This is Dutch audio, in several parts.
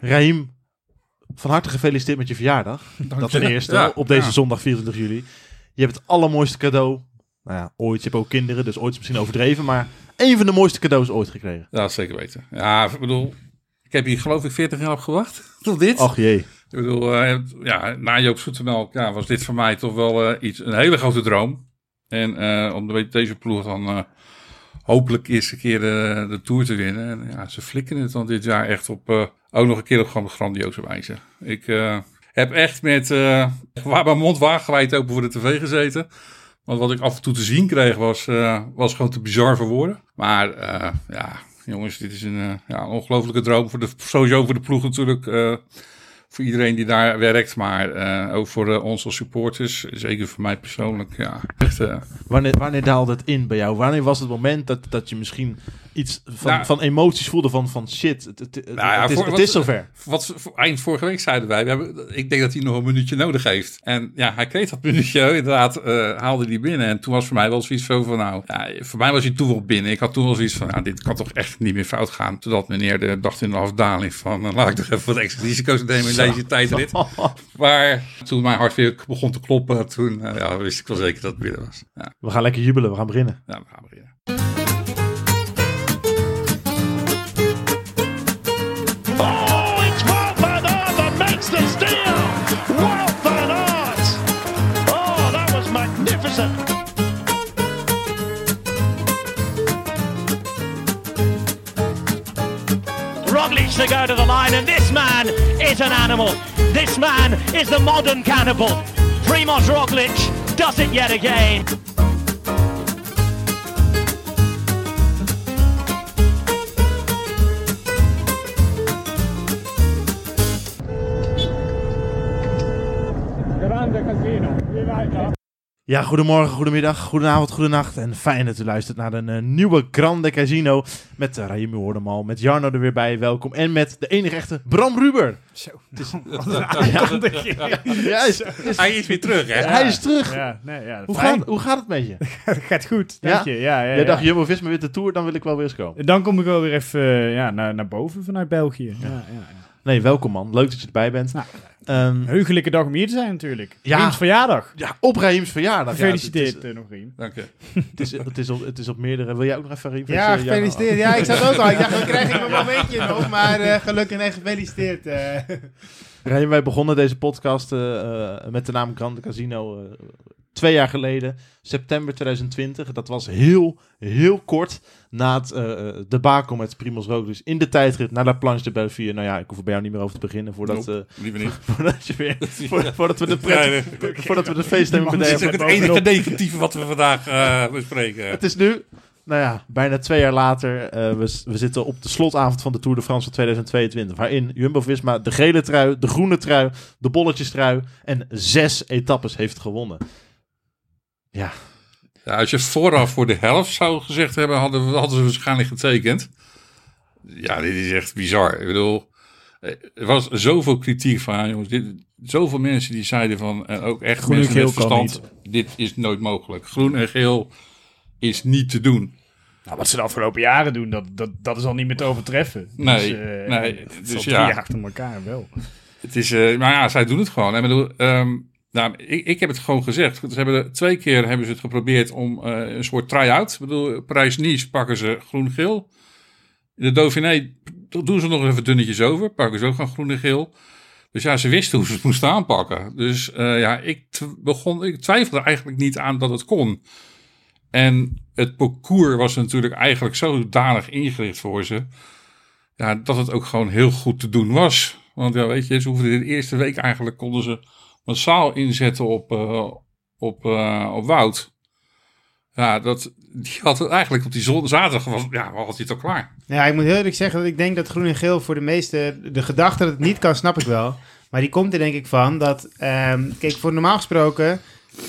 Raim, van harte gefeliciteerd met je verjaardag. Dat ten eerste, Ja, op deze ja. zondag 24 juli. Je hebt het allermooiste cadeau. Nou ja, ooit. Je hebt ook kinderen, dus ooit is misschien overdreven. Maar een van de mooiste cadeaus ooit gekregen. Ja, zeker weten. Ja, ik bedoel, ik heb hier geloof ik 40 jaar op gewacht. Tot dit. Ach jee. Ik bedoel, eh, ja, na Joop Zoetemelk ja, was dit voor mij toch wel eh, iets, een hele grote droom. En eh, om de, deze ploeg dan eh, hopelijk eerste keer de, de Tour te winnen. En ja, ze flikken het dan dit jaar echt op, eh, ook nog een keer op grandioze wijze. Ik eh, heb echt met eh mijn mond wagenwijd open voor de tv gezeten. Want wat ik af en toe te zien kreeg was, eh, was gewoon te bizar voor woorden. Maar eh, ja, jongens, dit is een, eh, ja, ongelofelijke droom. Voor de, sowieso voor de ploeg natuurlijk. Voor iedereen die daar werkt. Maar eh, ook voor eh, als supporters. Zeker voor mij persoonlijk. Ja, echt, eh, Wanneer, wanneer daalde het in bij jou? Wanneer was het moment dat, dat je misschien iets van, Nou- van emoties voelde van, van shit, het, het, Nou ja, het is, voor- het wat- is zover. Wat voor- eind vorige week zeiden wij, we hebben, ik denk dat hij nog een minuutje nodig heeft. En ja, hij kreeg dat minuutje, inderdaad, eh, haalde hij binnen. En toen was voor mij wel zoiets zo van, nou, ja, voor mij was hij toen wel binnen. Ik had toen wel zoiets van, nou, dit kan toch echt niet meer fout gaan. Totdat meneer de dacht in de afdaling van, eh, laat ik toch even wat extra risico's nemen in deze tijdrit. Maar toen mijn hart weer begon te kloppen, toen eh, ja, wist ik wel zeker dat het binnen was. Ja, We gaan lekker jubelen, we gaan beginnen. ja we gaan beginnen. Roglic to go to the line, and this man is an animal. This man is the modern cannibal. Primoz Roglic does it yet again. Ja, goedemorgen, goedemiddag, goedenavond, goedenacht. En fijn dat u luistert naar een eh, nieuwe Grande Casino. Met uh, Raimi Hoordemal, met Jarno er weer bij, welkom. En met de enige echte Bram Ruber. Zo. Ja, is, is- Hij is weer terug, hè? hij is terug. Ja, nee, ja, Hoe, gaat, hoe gaat het met je? gaat goed, dank je. Ja, ja, Jij ja. dacht, Jumbo-Visma wint de Tour, dan wil ik wel weer eens komen. Dan kom ik wel weer even eh, ja, naar, naar boven vanuit België. Ja. Ja, ja, Nee, welkom man. Leuk dat je erbij bent. Nou, Ehm, Heugelijke dag om hier te zijn natuurlijk. Ja. Riems verjaardag. ja, op Raims verjaardag. Ja, Gefeliciteerd het, is, eh, nog Riem. Dank je. het, is, het, is op, het is op meerdere... Wil jij ook nog even Riem? Ja, gefeliciteerd. Ja, ik zat ook al. Ik dacht, dan krijg ik mijn momentje nog. Maar eh, gelukkig en gefeliciteerd. eh. Rijn, wij begonnen deze podcast eh, eh, met de naam Grande Casino eh, twee jaar geleden, september 2020. Dat was heel, heel kort na het uh, debakel met Primoz Roglic in de tijdrit naar La Planche de Bellevue. Nou ja, ik hoef er bij jou niet meer over te beginnen voordat, Nope, eh, liever niet. voordat, je weer, voor- voordat we de pret, voordat we de feeststemming Die man Dit is meteen ook het enige negatieve wat we vandaag eh, bespreken. Het is nu, nou ja, bijna twee jaar later. eh, we, zitten op de slotavond van de Tour de France van 2022. Waarin Jumbo-Visma de gele trui, de groene trui, de bolletjestrui en zes etappes heeft gewonnen. Ja, Ja, als je vooraf voor de helft zou gezegd hebben, hadden, we- hadden ze waarschijnlijk getekend. Ja, dit is echt bizar. Ik bedoel, eh, er was zoveel kritiek van, jongens, dit, zoveel mensen die zeiden van, en ook echt Groen en mensen met verstand, dit is nooit mogelijk. Groen en geel is niet te doen. Nou, wat ze de afgelopen jaren doen, dat, dat, dat is al niet meer te overtreffen. Nee, eh, nee, het is dus al ja. achter elkaar wel. Het is, eh, maar ja, zij doen het gewoon. Ik bedoel, ehm, nou, ik, ik heb het gewoon gezegd. Ze hebben twee keer hebben ze het geprobeerd om eh, een soort try-out. Ik bedoel, Parijs-Nice pakken ze groen-geel. De Dauphiné doen ze nog even dunnetjes over. Pakken ze ook gewoon groen en geel. Dus ja, ze wisten hoe ze het moesten aanpakken. Dus eh, ja, ik, begon, ik twijfelde eigenlijk niet aan dat het kon. En het parcours was natuurlijk eigenlijk zodanig ingericht voor ze. Ja, dat het ook gewoon heel goed te doen was. Want ja, weet je, ze hoefden de eerste week eigenlijk konden ze massaal inzetten op, eh, op, eh, op Wout. Ja, dat, die had het eigenlijk op die zaterdag was, ja, was hij het al klaar. Ja, ik moet heel eerlijk zeggen dat ik denk dat groen en geel voor de meeste... De gedachte dat het niet kan, snap ik wel. Maar die komt er denk ik van dat... ehm, kijk, voor normaal gesproken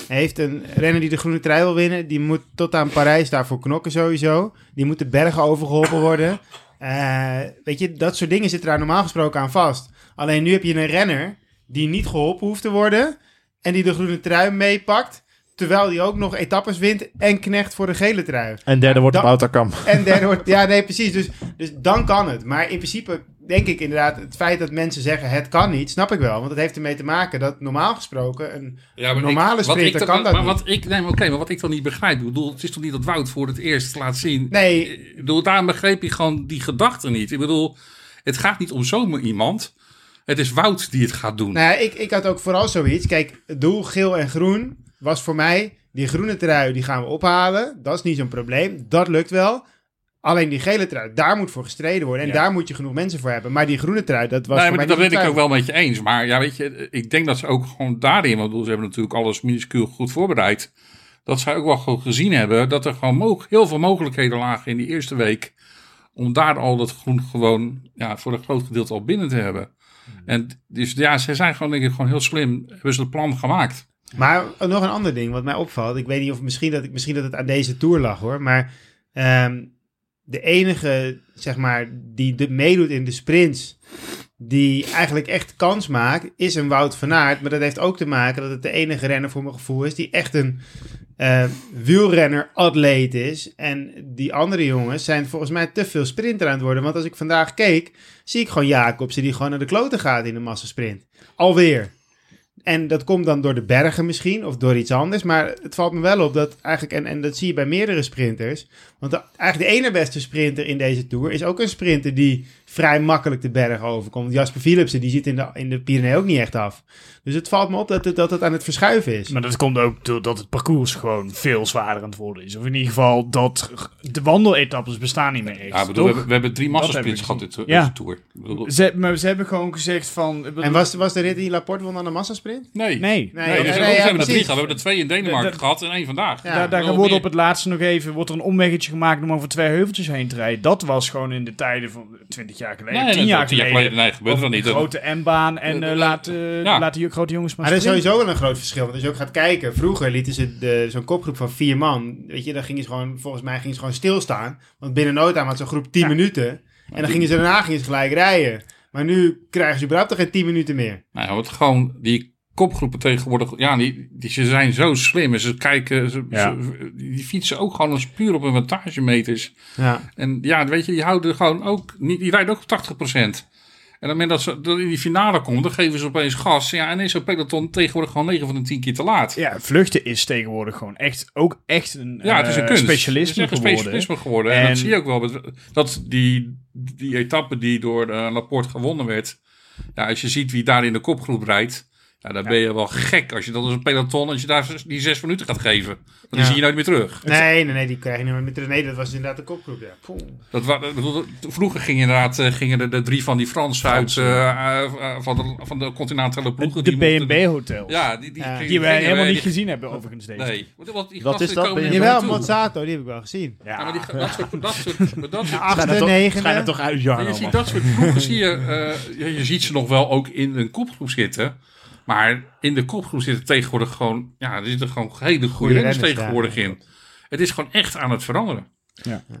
heeft een renner die de groene trui wil winnen... die moet tot aan Parijs daarvoor knokken sowieso. Die moet de bergen overgeholpen worden. Eh, weet je, dat soort dingen zitten daar normaal gesproken aan vast. Alleen nu heb je een renner die niet geholpen hoeft te worden... en die de groene trui meepakt... Terwijl die ook nog etappes wint en knecht voor de gele trui. en derde wordt dat- op. En derde wordt... Ja, nee, precies. Dus, dus dan kan het. Maar in principe denk ik inderdaad, het feit dat mensen zeggen het kan niet, snap ik wel. Want het heeft ermee te maken dat normaal gesproken een Ja, maar normale ik, wat sprinter ik, kan dat maar niet. wat ik, nee, maar oké, maar wat ik dan niet begrijp, ik bedoel, het is toch niet dat Wout voor het eerst laat zien. Nee. Ik bedoel, daarom begreep ik gewoon die gedachte niet. Ik bedoel, het gaat niet om zomaar iemand. Het is Wout die het gaat doen. Nou ik, ik had ook vooral zoiets. Kijk, het doel geel en groen was voor mij... Die groene trui, die gaan we ophalen. Dat is niet zo'n probleem. Dat lukt wel. Alleen die gele trui, daar moet voor gestreden worden. En Ja. daar moet je genoeg mensen voor hebben. Maar die groene trui, dat was nee, voor maar mij dat ben ik ook wel met je eens. Maar ja, weet je, ik denk dat ze ook gewoon daarin, want ze hebben natuurlijk alles minuscuul goed voorbereid. Dat zij ook wel gewoon gezien hebben dat er gewoon heel veel mogelijkheden lagen in die eerste week. Om daar al dat groen gewoon ja, voor een groot gedeelte al binnen te hebben. En dus ja, ze zijn gewoon denk ik gewoon heel slim. Hebben ze het plan gemaakt. Maar nog een ander ding wat mij opvalt. Ik weet niet of misschien dat, ik, misschien dat het aan deze tour lag hoor. Maar ehm, de enige, zeg maar, die de, meedoet in de sprints. Die eigenlijk echt kans maakt, is een Wout van Aert. Maar dat heeft ook te maken dat het de enige renner voor mijn gevoel is. Die echt een eh, wielrenner-atleet is. En die andere jongens zijn volgens mij te veel sprinter aan het worden. Want als ik vandaag keek, zie ik gewoon Jacobsen die gewoon naar de kloten gaat in de massasprint. Alweer. En dat komt dan door de bergen misschien, of door iets anders. Maar het valt me wel op dat eigenlijk, en, en dat zie je bij meerdere sprinters. Want eigenlijk de ene beste sprinter in deze Tour is ook een sprinter die vrij makkelijk de bergen overkomt. Jasper Philipsen, die ziet in de, in de Pyrenee ook niet echt af. Dus het valt me op dat het, dat het aan het verschuiven is. Maar dat komt ook doordat het parcours gewoon veel zwaarder aan het worden is. Of in ieder geval dat de wandeletappes bestaan niet meer echt. Ja, bedoel, we, hebben- we hebben drie massasprints gehad dit, Ja. deze tour. Bedoel, Ze, maar ze hebben gewoon gezegd van... En was, was de rit die Laporte won aan de massasprint? nee. Nee, Nee. Nee, dus nee, we ja, hebben er drie gehad. We hebben er twee in Denemarken gehad en één vandaag. Ja. daar wordt meer. op het laatste nog even wordt er een omweggetje gemaakt om over twee heuveltjes heen te rijden. Dat was gewoon in de tijden van 20 jaar geleden, Nee, 10 jaar tien geleden. Nee, gebeurt er niet. een grote M-baan en eh, laat, eh, ja. laat die grote jongens maar Maar er is sowieso wel een groot verschil. Want als je ook gaat kijken, vroeger lieten ze de- zo'n kopgroep van vier man. Weet je, dan gingen ze gewoon, volgens mij gingen ze gewoon stilstaan. Want binnen no time had zo'n groep 10 Ja. minuten. En dan gingen ze daarna gingen ze gelijk rijden. Maar nu krijgen ze überhaupt toch geen 10 minuten meer. Nou, ja, want gewoon die kopgroepen tegenwoordig, ja, die, die, ze zijn zo slim. En ze kijken, ze, Ja. ze- die fietsen ook gewoon als puur op hun wattagemeters. Ja. En ja, weet je, die houden gewoon ook, niet, die rijden ook op 80%. En op het moment dat ze dat in die finale komt, dan geven ze opeens gas. Ja, en is zo'n peloton tegenwoordig gewoon 9 van de 10 keer te laat. Ja, vluchten is tegenwoordig gewoon echt, ook echt een, Ja, het is een eh, kunst. specialisme het is een geworden. specialisme geworden. En, En- dat zie je ook wel. Dat die, die etappe die door eh, Laporte gewonnen werd. Ja, als je ziet wie daar in de kopgroep rijdt. Ja, dan ben je wel gek als je dat als een peloton, als je daar die zes minuten gaat geven. Want die Ja. zie je nooit meer terug. Nee, nee, nee, die krijgen niet meer met terug. Nee, dat was inderdaad de kopgroep, ja. Poeh. Dat, wa- vroeger gingen inderdaad eh, gingen er de drie van die Fransen uit eh, eh, van, de, van de continentale ploegen. de die mochten- B&B-hotels. Ja, die, die, Die wij gingen helemaal niet gezien hebben overigens deze. Nee. Want, want die Wat is dat, je Jawel. Mozzato, die heb ik wel gezien. Ja, Ja, maar die, dat soort, dat soort, dat soort toch- negende. schijnen toch uit, Ja, Jarno, je ziet dat soort ploegen, zie je, eh, je, je ziet ze nog wel ook in een kopgroep zitten. Maar in de kopgroep zitten tegenwoordig gewoon, ja, er zitten gewoon hele goede renners tegenwoordig ja. in. Het is gewoon echt aan het veranderen.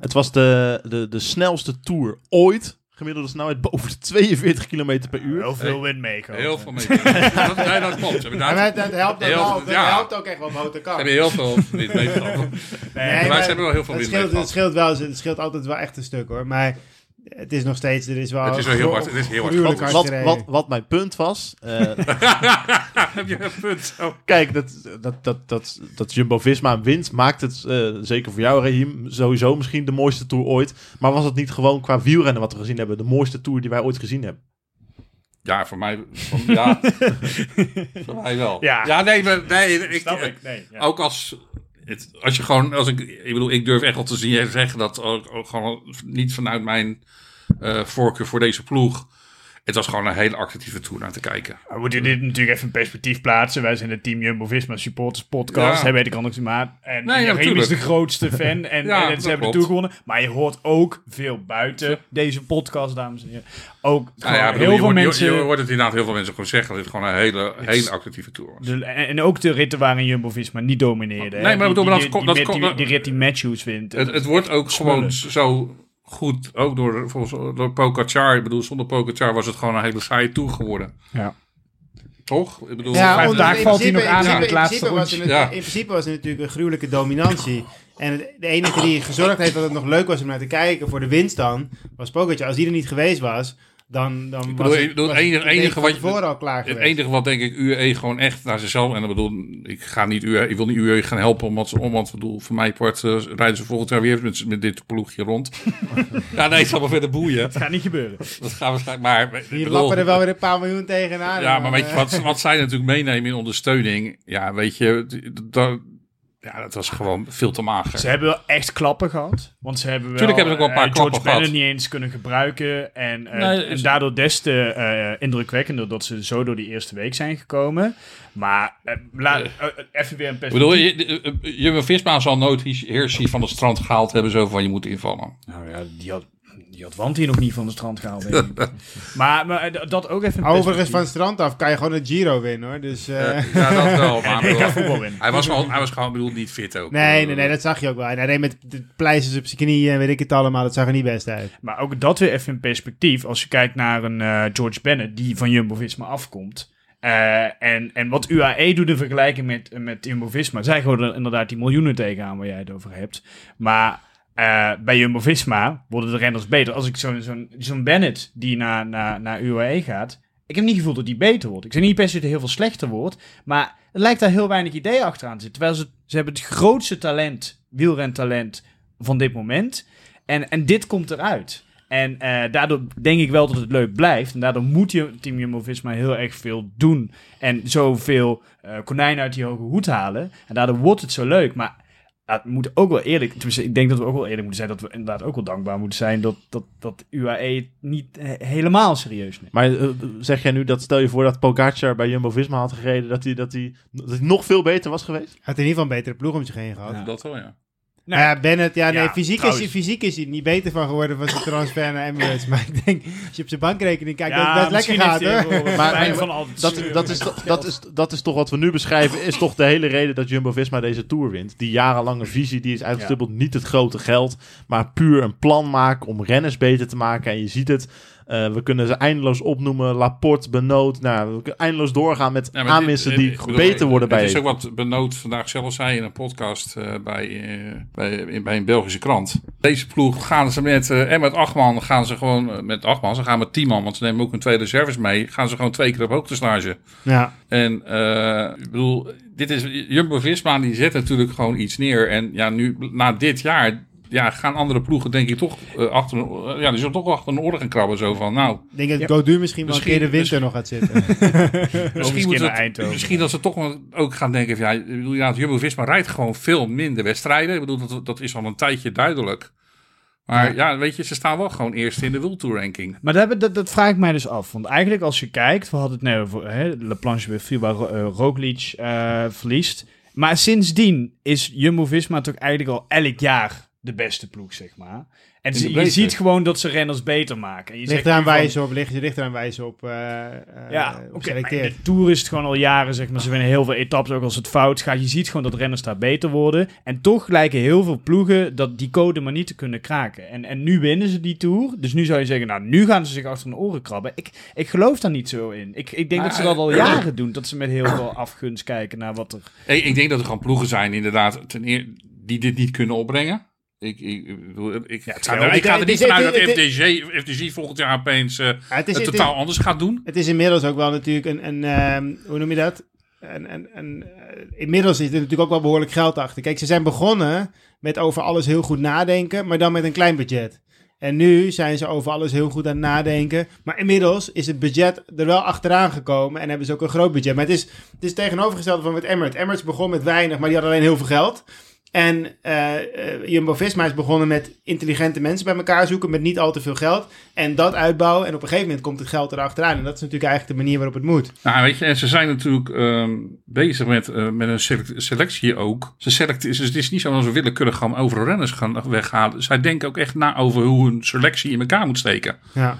Het was de, de, de snelste tour ooit. Gemiddelde snelheid boven de 42 km per uur. heel veel wind meekomen. Heel veel mee. dat, nee, dat klopt. Ze hebben, En daar, dat, dat helpt ook Heel- wel. Dat ja. helpt ook echt wel wat ze kan. hebben heel veel wind meegenomen. Nee, maar ze hebben wel heel veel het wind scheelt, meegehad. het scheelt wel, het scheelt altijd wel echt een stuk hoor. Maar het is nog steeds, er is wel... Het is wel heel hard- het is heel hard. Wat, wat, wat mijn punt was. eh, Heb je een punt? Oh. kijk, dat, dat, dat, dat, dat Jumbo-Visma wint maakt het, eh, zeker voor jou, Raheem, sowieso misschien de mooiste tour ooit. Maar was het niet gewoon qua wielrennen wat we gezien hebben, de mooiste tour die wij ooit gezien hebben? Ja, voor mij, voor, ja, voor mij wel. Ja. nee, nee ik, Snap ik. Nee, ja. Ook als, het, als je gewoon, als ik, ik bedoel, ik durf echt wel te zien, zeggen dat ook, gewoon niet vanuit mijn eh voorkeur voor deze ploeg. Het was gewoon een hele actieve tour naar te kijken. We moeten dit natuurlijk even in perspectief plaatsen. Wij zijn de Team Jumbo-Visma supporters podcast. Ja. Hè, weet ik anders maar. En Nee, ja, is de grootste fan. En, Ja, en ze hebben de. Tour gewonnen. Maar je hoort ook veel buiten deze podcast, dames en heren. Ook Nou ja, bedoel, heel je, veel hoort, je- mensen... je, hoort het inderdaad heel veel mensen gewoon zeggen dat het gewoon een hele, hele actieve tour was. de- en, en ook de ritten waarin Jumbo-Visma niet domineerde. hè. Nee, maar bedoel, die, dat die, die, dat die, die rit die Matthews wint. Het, het wordt ook gewoon zo goed, ook door, volgens, door Pogacar. Ik bedoel, zonder Pogacar was het gewoon een hele saaie tour geworden. Ja. Toch? Ik bedoel, Ja, dagen in valt hij principe- nog aan in in het in laatste rondje. Ja. In principe was er natuurlijk een gruwelijke dominantie. En het- de enige die gezorgd heeft dat het nog leuk was om naar te kijken voor de winst dan, was Pogacar. Als die er niet geweest was, dan, dan Ik bedoel, het, ik het enige- ik wat je- al klaar Het geweest. enige wat denk ik UE gewoon echt naar zichzelf... En ik bedoel, ik, ga niet UE, ik wil niet UE gaan helpen. Omdat, ze- om, want ik bedoel, voor mij part eh, rijden ze volgend jaar weer met, met dit ploegje rond. ja, nee, het zal wel verder boeien. Dat gaat niet gebeuren. Dat gaan waarschijnlijk... Maar, ik Hier bedoel- lappen er wel weer een paar miljoen tegenaan. Ja, maar dan, weet je wat, wat zij natuurlijk meenemen in ondersteuning? Ja, weet je, dat, ja, dat was gewoon veel te mager. Ze hebben wel echt klappen gehad. Want ze hebben wel, Tuurlijk hebben ze ook wel een paar George klappen gehad. Niet eens kunnen gebruiken. En, eh, Nee, en daardoor des te eh, indrukwekkender dat ze zo door die eerste week zijn gekomen. Maar la- eh, even weer een perspectief. bedoel, je- eh, Jumbo-Visma zal nooit Hirschi van het strand gehaald hebben, zo van je moet invallen. Nou ja, die had, die had Want hier nog niet van de strand gehaald. denk ik. maar, maar eh, dat ook even Overigens, van het strand af kan je gewoon een Giro winnen hoor. Dus, eh, Ja, dat wel. Maar Ik voetbal winnen. hij, was hij was gewoon bedoel, niet fit ook. nee, nee, nee, dat zag je ook wel. En hij reed met de pleisters op zijn knieën en weet ik het allemaal. Dat zag er niet best uit. Maar ook dat weer even in perspectief. Als je kijkt naar een eh, George Bennett die van Jumbo-Visma afkomt. Eh, en, en wat UAE doet in vergelijking met, met Jumbo-Visma. Zij gooien er inderdaad die miljoenen tegenaan waar jij het over hebt. Maar eh, bij Jumbo-Visma worden de renners beter. Als ik zo'n zo'n Bennett die naar, naar, naar UAE gaat... Ik heb niet gevoeld dat die beter wordt. Ik zeg niet per se dat hij heel veel slechter wordt. Maar er lijkt daar heel weinig idee achteraan te zitten. Terwijl ze, ze hebben het grootste talent, wielrentalent van dit moment. En, en dit komt eruit. En eh, daardoor denk ik wel dat het leuk blijft. En daardoor moet je Team Jumbo-Visma heel erg veel doen. En zoveel eh konijnen uit die hoge hoed halen. En daardoor wordt het zo leuk. Maar ja, het moet ook wel eerlijk... Ik denk dat we ook wel eerlijk moeten zijn... dat we inderdaad ook wel dankbaar moeten zijn... dat, dat, dat UAE het niet he- helemaal serieus neemt. Maar eh, zeg jij nu dat, stel je voor dat Pogacar bij Jumbo-Visma had gereden, dat hij, dat, hij, dat hij nog veel beter was geweest? Hij had in ieder geval een betere ploeg om zich heen gehad. Ja. Dat wel, ja. Nee. Nou ja, Bennett, ja, nee, Ja, fysiek, is, trouwens. fysiek is hij niet beter van geworden van zijn transfer naar Emirates. Maar ik denk, als je op zijn bankrekening kijkt, dat het best lekker gaat, hoor. Maar- pijn maar- van al het Dat, is, dat, is, dat is toch wat we nu beschrijven, is toch de hele reden dat Jumbo-Visma deze Tour wint. Die jarenlange visie, die is uitgestippeld, niet het grote geld, maar puur een plan maken om renners beter te maken. En je ziet het, eh, we kunnen ze eindeloos opnoemen, Laporte, Benoot, nou, we kunnen eindeloos doorgaan met Ja, dit- die bedoel, beter worden bij Het is ook wat Benoot vandaag zelf zei in een podcast eh, bij, eh, bij, in- bij een Belgische krant. Deze ploeg gaan ze met, en met acht man gaan ze gewoon, met acht man, ze gaan met tien man, want ze nemen ook een tweede service mee, gaan ze gewoon twee keer op hoogtestage. Ja. En ik bedoel, dit is Jumbo-Visma die zet natuurlijk gewoon iets neer. En ja, nu na dit jaar ja, gaan andere ploegen denk ik toch eh, achter, ja, die zullen toch wel achter een oren gaan krabben zo van, nou, Ik denk dat Godu misschien wel een Misschien- keer de winter nog gaat zitten. misschien, misschien moet naar het- Eindhoven. misschien dat ze toch ook gaan denken van, ja, ik bedoel, ja, Jumbo-Visma rijdt gewoon veel minder wedstrijden. Ik bedoel, dat, dat is al een tijdje duidelijk. Maar ja. weet je, ze staan wel gewoon eerst in de World Tour ranking. Maar dat, dat, dat vraag ik mij dus af. Want eigenlijk als je kijkt, we hadden het net over hè, Le Planche weer viel waar eh, Roglic eh, verliest. Maar sindsdien is Jumbo-Visma toch eigenlijk al elk jaar de beste ploeg, zeg maar. En de ze- je ziet gewoon dat ze renners beter maken. En je Ligt zegt eraan van- wijzen op, ligt, ligt eraan wijzen op, eh eh, Ja, op in de Tour is het gewoon al jaren, zeg maar. Ze winnen heel veel etappes, ook als het fout gaat. Je ziet gewoon dat renners daar beter worden. En toch lijken heel veel ploegen dat die code maar niet te kunnen kraken. En, en nu winnen ze die Tour. Dus nu zou je zeggen, nou, nu gaan ze zich achter hun oren krabben. Ik, ik geloof daar niet zo in. Ik, ik denk Maar, dat ze dat al jaren doen. Dat ze met heel veel afgunst kijken naar wat er... Ik, ik denk dat er gewoon ploegen zijn, inderdaad, ten eer, die dit niet kunnen opbrengen. Ik, ik, ik het ga, is er, ik ga er niet is- vanuit dat is- FDG, FDG volgend jaar opeens eh, Ja, het, is, het het, totaal is, anders gaat doen. het is inmiddels ook wel natuurlijk een, een ehm, hoe noem je dat? Een, een, eh, inmiddels zit er natuurlijk ook wel behoorlijk geld achter. Kijk, ze zijn begonnen met over alles heel goed nadenken, maar dan met een klein budget. En nu zijn ze over alles heel goed aan het nadenken. Maar inmiddels is het budget er wel achteraan gekomen. En hebben ze ook een groot budget. Maar het is, het is tegenovergesteld van met Emirates. Emirates begon met weinig, maar die hadden alleen heel veel geld. En eh, Jumbo-Visma is begonnen met intelligente mensen bij elkaar zoeken. Met niet al te veel geld. En dat uitbouwen. En op een gegeven moment komt het geld erachteraan. En dat is natuurlijk eigenlijk de manier waarop het moet. Nou, weet je, en ze zijn natuurlijk ehm, bezig met, eh, met een selec- selectie ook. Ze select, dus het is niet zo dat we willekeurig gewoon overal renners gaan weghalen. Zij denken ook echt na over hoe een selectie in elkaar moet steken. Ja.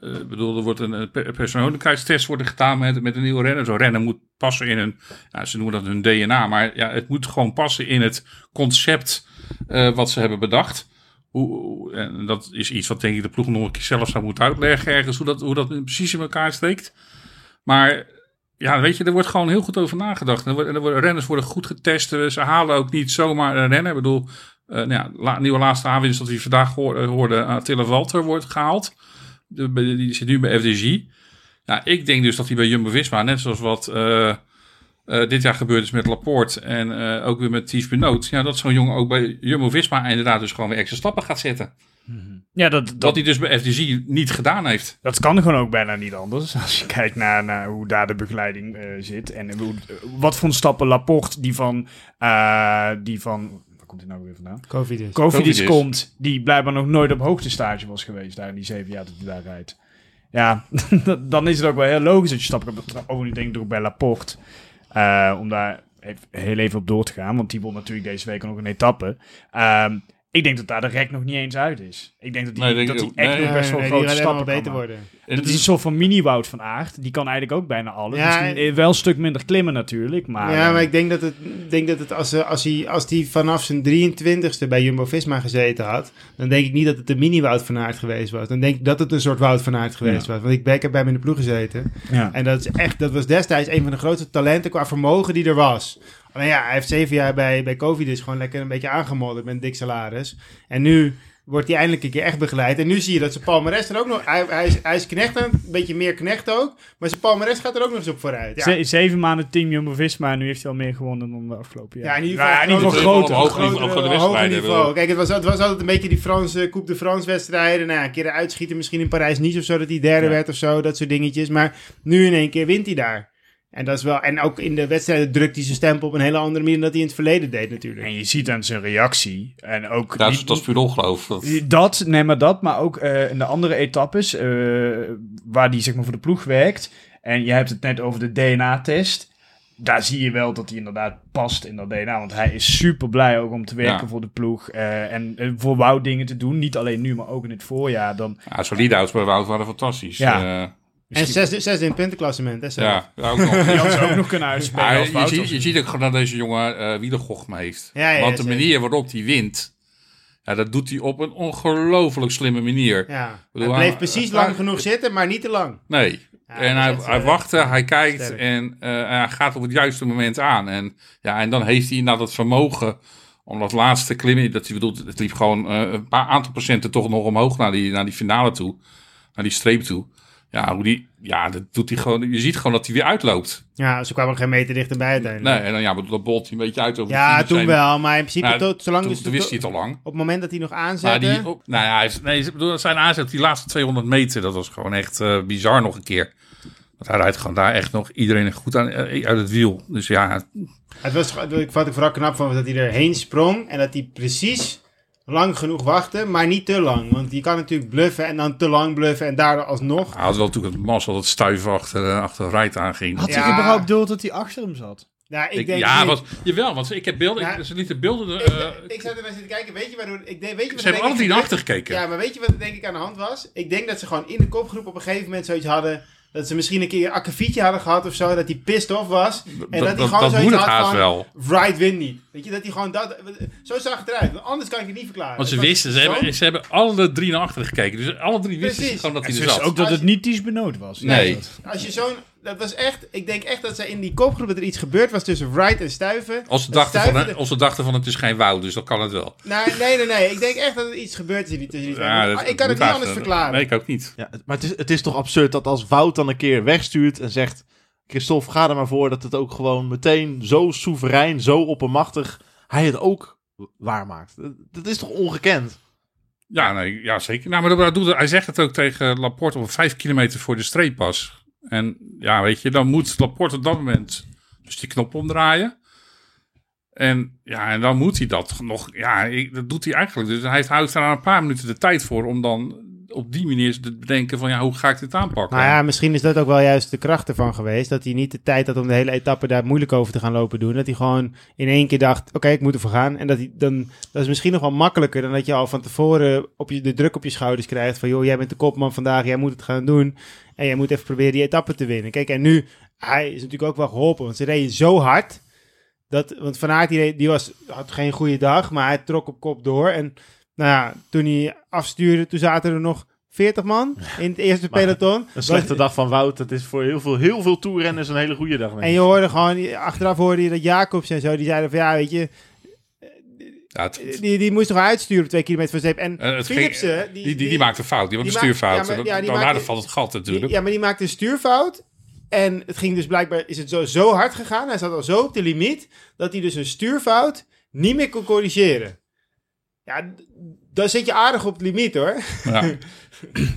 Ik bedoel, er wordt een pe- persoonlijkheidstest worden gedaan met, met een nieuwe renner. Zo'n renner moet passen in hun, ja, ze noemen dat hun DNA, maar ja, het moet gewoon passen in het concept eh, wat ze hebben bedacht. Hoe, en dat is iets wat denk ik de ploeg nog een keer zelf zou moeten uitleggen ergens, hoe dat, hoe dat precies in elkaar steekt. Maar ja, weet je, er wordt gewoon heel goed over nagedacht. Worden, er renners worden goed getest. Eh, Ze halen ook niet zomaar een renner. Ik bedoel, eh, nou ja, nieuwe laatste aanwinst dat we vandaag hoor- hoorden, Attila Walter wordt gehaald. Die zit nu bij FDG. Nou, ik denk dus dat hij bij Jumbo-Visma, net zoals wat eh, eh, dit jaar gebeurd is met Laporte en eh, ook weer met Thies Benoot, ja, dat zo'n jongen ook bij Jumbo-Visma inderdaad dus gewoon weer extra stappen gaat zetten. Ja, dat, dat, Dat hij dus bij FDG niet gedaan heeft. dat kan gewoon ook bijna niet anders. Als je kijkt naar, naar hoe daar de begeleiding eh, zit. En hoe, wat voor stappen Laporte, die van... eh, die van waar komt hij nou weer vandaan? Covid is. Covidis. komt, die blijkbaar nog nooit op hoogtestage was geweest daar in die zeven jaar dat hij daar rijdt. Ja, dan is het ook wel heel logisch dat je stappen kan over nu denk ik ook bij Laporte. eh, om daar heel even op door te gaan, want die won natuurlijk deze week nog een etappe. Ehm, ik denk dat daar de rek nog niet eens uit is. Ik denk dat die, Nee, denk dat die ook. echt Nee, nog best wel die grote stappen kan beter worden. En Het is die- een soort van mini-Wout van Aert. Die kan eigenlijk ook bijna alles. Ja, eh, wel een stuk minder klimmen natuurlijk. Maar, ja, eh, maar ik denk dat het, denk dat het als, eh, als, hij, als hij vanaf zijn 23ste bij Jumbo-Visma gezeten had, dan denk ik niet dat het een mini-Wout van Aert geweest was. Dan denk ik dat het een soort Wout van Aert geweest Ja. was. Want ik, ben, ik heb bij hem in de ploeg gezeten. ja. En dat, is echt, dat was destijds een van de grootste talenten qua vermogen die er was. Alleen ja, hij heeft zeven jaar bij, bij Covid is gewoon lekker een beetje aangemodderd met een dik salaris. En nu wordt hij eindelijk een keer echt begeleid. En nu zie je dat zijn palmares er ook nog... Hij, hij, is, hij is knecht aan, een beetje meer knecht ook. Maar zijn palmares gaat er ook nog eens op vooruit. Ja, Ze- zeven maanden team Jumbo-Visma en nu heeft hij al meer gewonnen dan de afgelopen jaar. Ja, in ieder Ja, geval, in ieder geval groter, groter. Op hoog niveau. Kijk, het was, het was altijd een beetje die Franse Coupe de France wedstrijden. Nou, een keer uitschieten misschien in Parijs-Nice of zo, dat hij derde Ja. werd of zo. Dat soort dingetjes. Maar nu in één keer wint hij daar. En dat is wel... En ook in de wedstrijden drukt hij zijn stempel op een hele andere manier dan dat hij in het verleden deed natuurlijk. En je ziet aan zijn reactie. En ook Dat is, niet- dat is puur ongeloof. Dat- nee, maar dat, maar ook eh, in de andere etappes, eh, waar die zeg maar voor de ploeg werkt. En je hebt het net over de DNA-test. Daar zie je wel dat hij inderdaad past in dat DNA. Want hij is super blij ook om te werken Ja. voor de ploeg. eh, en voor Wout dingen te doen. Niet alleen nu, maar ook in het voorjaar. Dan, Ja, solide ouds bij Wout waren fantastisch. Ja. Eh, En zesde, zesde in puntenklassement. Hè, zelf. ja, ook nog. die had ze ook nog kunnen uitspelen. Je, ziet, je ziet ook gewoon dat deze jongen eh wielergochme heeft. Ja, ja, Want de zeker. manier waarop hij wint, ja, dat doet hij op een ongelooflijk slimme manier. Ja. bedoel, hij bleef precies lang genoeg zitten, maar niet te lang. Nee. Ja, en hij, hij eh, wacht, hij kijkt sterk. en eh, hij gaat op het juiste moment aan. En, ja, en dan heeft hij inderdaad het vermogen om dat laatste klimmen. Dat hij bedoelt, het liep gewoon eh, een paar aantal procenten toch nog omhoog naar die, naar die finale toe. Naar die streep toe. Ja, hoe die, ja, dat doet hij gewoon. Je ziet gewoon dat hij weer uitloopt. Ja, ze kwamen geen meter dichterbij uiteindelijk. Nee, en dan ja, bedoel, dat bolt hij een beetje uit over de Ja, toen heen. wel, maar in principe Nou, tot, zolang Toen, dus toen wist hij het al lang. op het moment dat hij nog Maar aanzette... die, op, nou ja, hij is, nee, ik bedoel, zijn aanzet die laatste 200 meter, dat was gewoon echt eh, bizar nog een keer. Want hij rijdt gewoon daar echt nog iedereen goed aan, eh, uit het wiel. Dus ja, Het was, ik vond ik vooral knap van was dat hij erheen sprong en dat hij precies lang genoeg wachtte, maar niet te lang. Want je kan natuurlijk bluffen en dan te lang bluffen en daardoor alsnog... hij had wel natuurlijk het mazzel dat stuif achter, eh, achter Rijt aanging. Had Ja. hij überhaupt door dat hij achter hem zat? Ja, ik, Ik- denk ja, niet. want, jawel, want ik heb beelden, Ja. ik, ze lieten beelden, Ik, eh, ik zat er naar zitten kijken, weet je waardoor... Ik denk, weet je wat ze hebben naar gebeurd- achter gekeken. Ja, maar weet je wat er denk ik aan de hand was? Ik denk dat ze gewoon in de kopgroep op een gegeven moment zoiets hadden... Dat ze misschien een keer een akkefietje hadden gehad of zo. Dat hij pissed off was. En dat, dat, hij gewoon dat zoiets moet het had haast van... wel. Wright win niet. Weet je, dat hij gewoon dat... Zo zag het eruit. Want anders kan ik het niet verklaren. Want ze wisten, ze hebben, ze hebben alle drie naar achteren gekeken. Dus alle drie wisten gewoon dat hij er zat. ook dat het niet Ties Benoot was. Nee. Als je zo'n... Dat was echt... Ik denk echt dat ze in die kopgroep dat er iets gebeurd was tussen Wright en Stuiven. Als ze, Dat dachten van, Stuiven- als ze dachten van het is geen woud, dus dan kan het wel. Nee, nee, nee, nee. Ik denk echt dat er iets gebeurd is in die tussen die. Ja, dat ik kan het niet anders verklaren. Nee, ik ook niet. Ja, maar het is, het is toch absurd dat als Wout dan een keer wegstuurt en zegt... Christophe, ga er maar voor dat het ook gewoon meteen zo soeverein, zo oppermachtig... hij het ook waarmaakt. Dat, dat is toch ongekend? Ja, nee, ja zeker. Nou, maar dat doet, hij- hij zegt het ook tegen Laporte op vijf kilometer voor de streep pas. En ja, weet je, dan moet Laporte op dat moment dus die knop omdraaien. En ja, en dan moet hij dat nog. Ja, dat doet hij eigenlijk. Dus hij houdt daar een paar minuten de tijd voor om dan op die manier te bedenken van ja, hoe ga ik dit aanpakken? Nou ja, misschien is dat ook wel juist de kracht ervan geweest. Dat hij niet de tijd had om de hele etappe daar moeilijk over te gaan lopen doen. Dat hij gewoon in één keer dacht, oké, ik moet ervoor gaan. En dat, hij dan, dat is misschien nog wel makkelijker dan dat je al van tevoren op je, de druk op je schouders krijgt. Van joh, jij bent de kopman vandaag, jij moet het gaan doen. En jij moet even proberen die etappe te winnen. Kijk, en nu, hij is natuurlijk ook wel geholpen. Want ze reden zo hard. Dat, want Van Aert die, die was, had geen goede dag, maar hij trok op kop door. En nou ja, toen hij afstuurde, toen zaten er nog 40 man in het eerste Maar peloton. Een slechte dag van Wout, dat is voor heel veel, heel veel toerrenners een hele goede dag. En je hoorde gewoon, achteraf hoorde je dat Jacobs en zo, die zeiden van ja, weet je, Ja, het- Die, die moest toch uitsturen op twee kilometer van zeep. En eh, het ging- Philipsen... die, die, die, maakte een fout. Die had een stuurfout. ja, maar- ja, die Dan maakte- valt het gat natuurlijk. Ja, maar die maakte een stuurfout. En het ging dus blijkbaar, is het zo, zo hard gegaan. Hij zat al zo op de limiet, dat hij dus een stuurfout niet meer kon corrigeren. Ja, dan zit je aardig op het limiet hoor. Ja.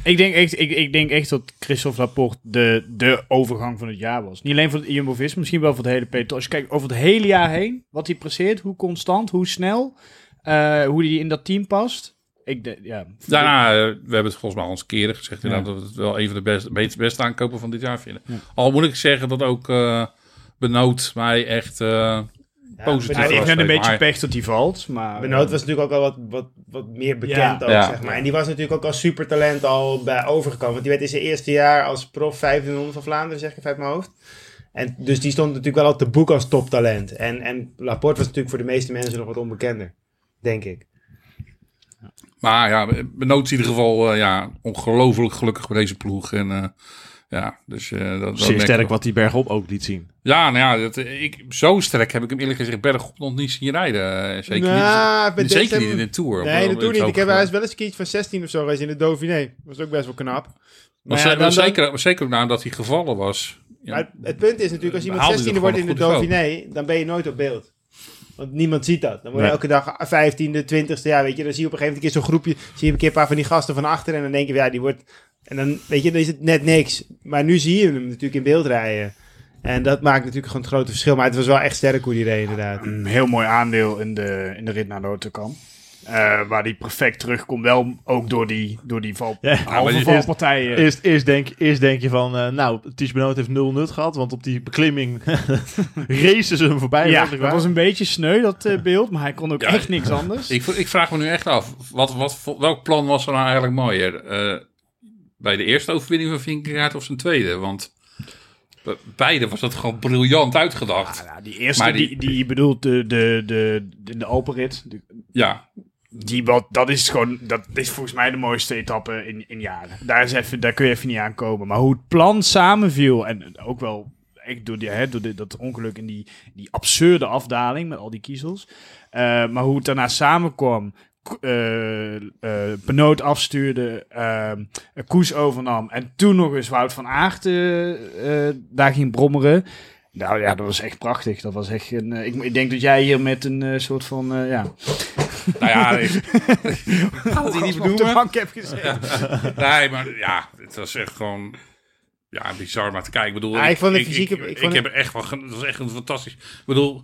Ik denk echt, ik, ik denk echt dat Christophe Laporte de, de overgang van het jaar was. Niet alleen voor het Jumbo-Visma, misschien wel voor het hele peloton. Als je kijkt over het hele jaar heen, wat hij presteert, hoe constant, hoe snel, eh, hoe hij in dat team past. Ik denk, ja. Daarna, eh, we hebben het volgens mij al eens keren gezegd Ja. dat we het wel een van de best, best, beste aankopen van dit jaar vinden. Al moet ik zeggen dat ook eh Benoot mij echt eh, positief Hij heeft was. net een beetje maar- pech dat hij valt, maar... Benoot was natuurlijk ook al wat, wat, wat meer bekend Ja. ook, Ja. zeg maar. En die was natuurlijk ook als supertalent al bij overgekomen. Want die werd in zijn eerste jaar als prof 1500 van Vlaanderen, zeg ik even uit mijn hoofd. En dus die stond natuurlijk wel op de boek als toptalent. En, en Laporte was natuurlijk voor de meeste mensen nog wat onbekender, denk ik. Maar ja, Benoot is in ieder geval eh, ja, ongelooflijk gelukkig bij deze ploeg. En eh, ja, dus... eh, dat, dat Zeer sterk wat die bergop ook liet zien. Ja, nou ja, dat, eh, ik, zo sterk heb ik hem eerlijk gezegd bergop nog niet zien rijden. Eh, Zeker Nou, niet, zeker deze- niet in de Tour. Nee, dat doe niet. Ik heb, hij hij is wel eens een keertje van 16 of zo geweest in de Dauphiné. Was ook best wel knap. Maar ja, dan- dan- zeker, zeker ook nadat hij gevallen was. Ja. Maar het, punt is natuurlijk, als iemand Haalde hij 16e er wordt in de Dauphiné, dan ben je nooit op beeld. Want niemand ziet dat. Dan word je Nee. elke dag 15e, 20e, ja, weet je. Dan zie je op een gegeven moment een keer zo'n groepje, zie je een keer een paar van die gasten van achter en dan denk je, ja, die wordt... En dan, weet je, dan is het net niks. Maar nu zie je hem natuurlijk in beeld rijden. En dat maakt natuurlijk gewoon het grote verschil. Maar het was wel echt sterk hoe die reed, inderdaad. een heel mooi aandeel in de, in de rit naar de Autokam. Eh, waar die perfect terugkomt, wel ook door die, door die val, Ja, halve maar die- valpartijen. Eerst, eerst, denk, eerst denk je van, eh, nou, Ties Benoot heeft nul nut gehad, want op die beklimming racen ze hem voorbij. ja, dat waar. was een beetje sneu, dat eh, beeld, maar hij kon ook Ja, echt niks anders. Ik, ik vraag me nu echt af, wat, wat, welk plan was er nou eigenlijk mooier? Bij de eerste overwinning van Vingegaard of zijn tweede? Want beide was dat gewoon briljant uitgedacht. Nou, die eerste, Maar die, die- bedoelt de, de, de, de, de Alpenrit, de- Ja, die wat, dat is gewoon, dat is volgens mij de mooiste etappe in, in jaren. Daar, is even, daar kun je even niet aankomen. Maar hoe het plan samenviel, en ook wel echt door, die, hè, door die, dat ongeluk in die, die absurde afdaling met al die kiezels. Eh, maar hoe het daarna samenkwam, Eh Benoot afstuurde, eh, Koes overnam en toen nog eens Wout van Aert eh, daar ging brommeren. Nou ja, dat was echt prachtig. Dat was echt een, ik, ik denk dat jij hier met een soort van, ja... nou ja, ik, het hier niet benoemen? bank heb gezeten. Nee, maar ja, het was echt gewoon... Ja, bizar maar te kijken. Ik bedoel, Ja, ik vond de ik, fysieke- Ik, ik ik vond heb er echt wel... gen- Het was echt een fantastisch... Ik bedoel,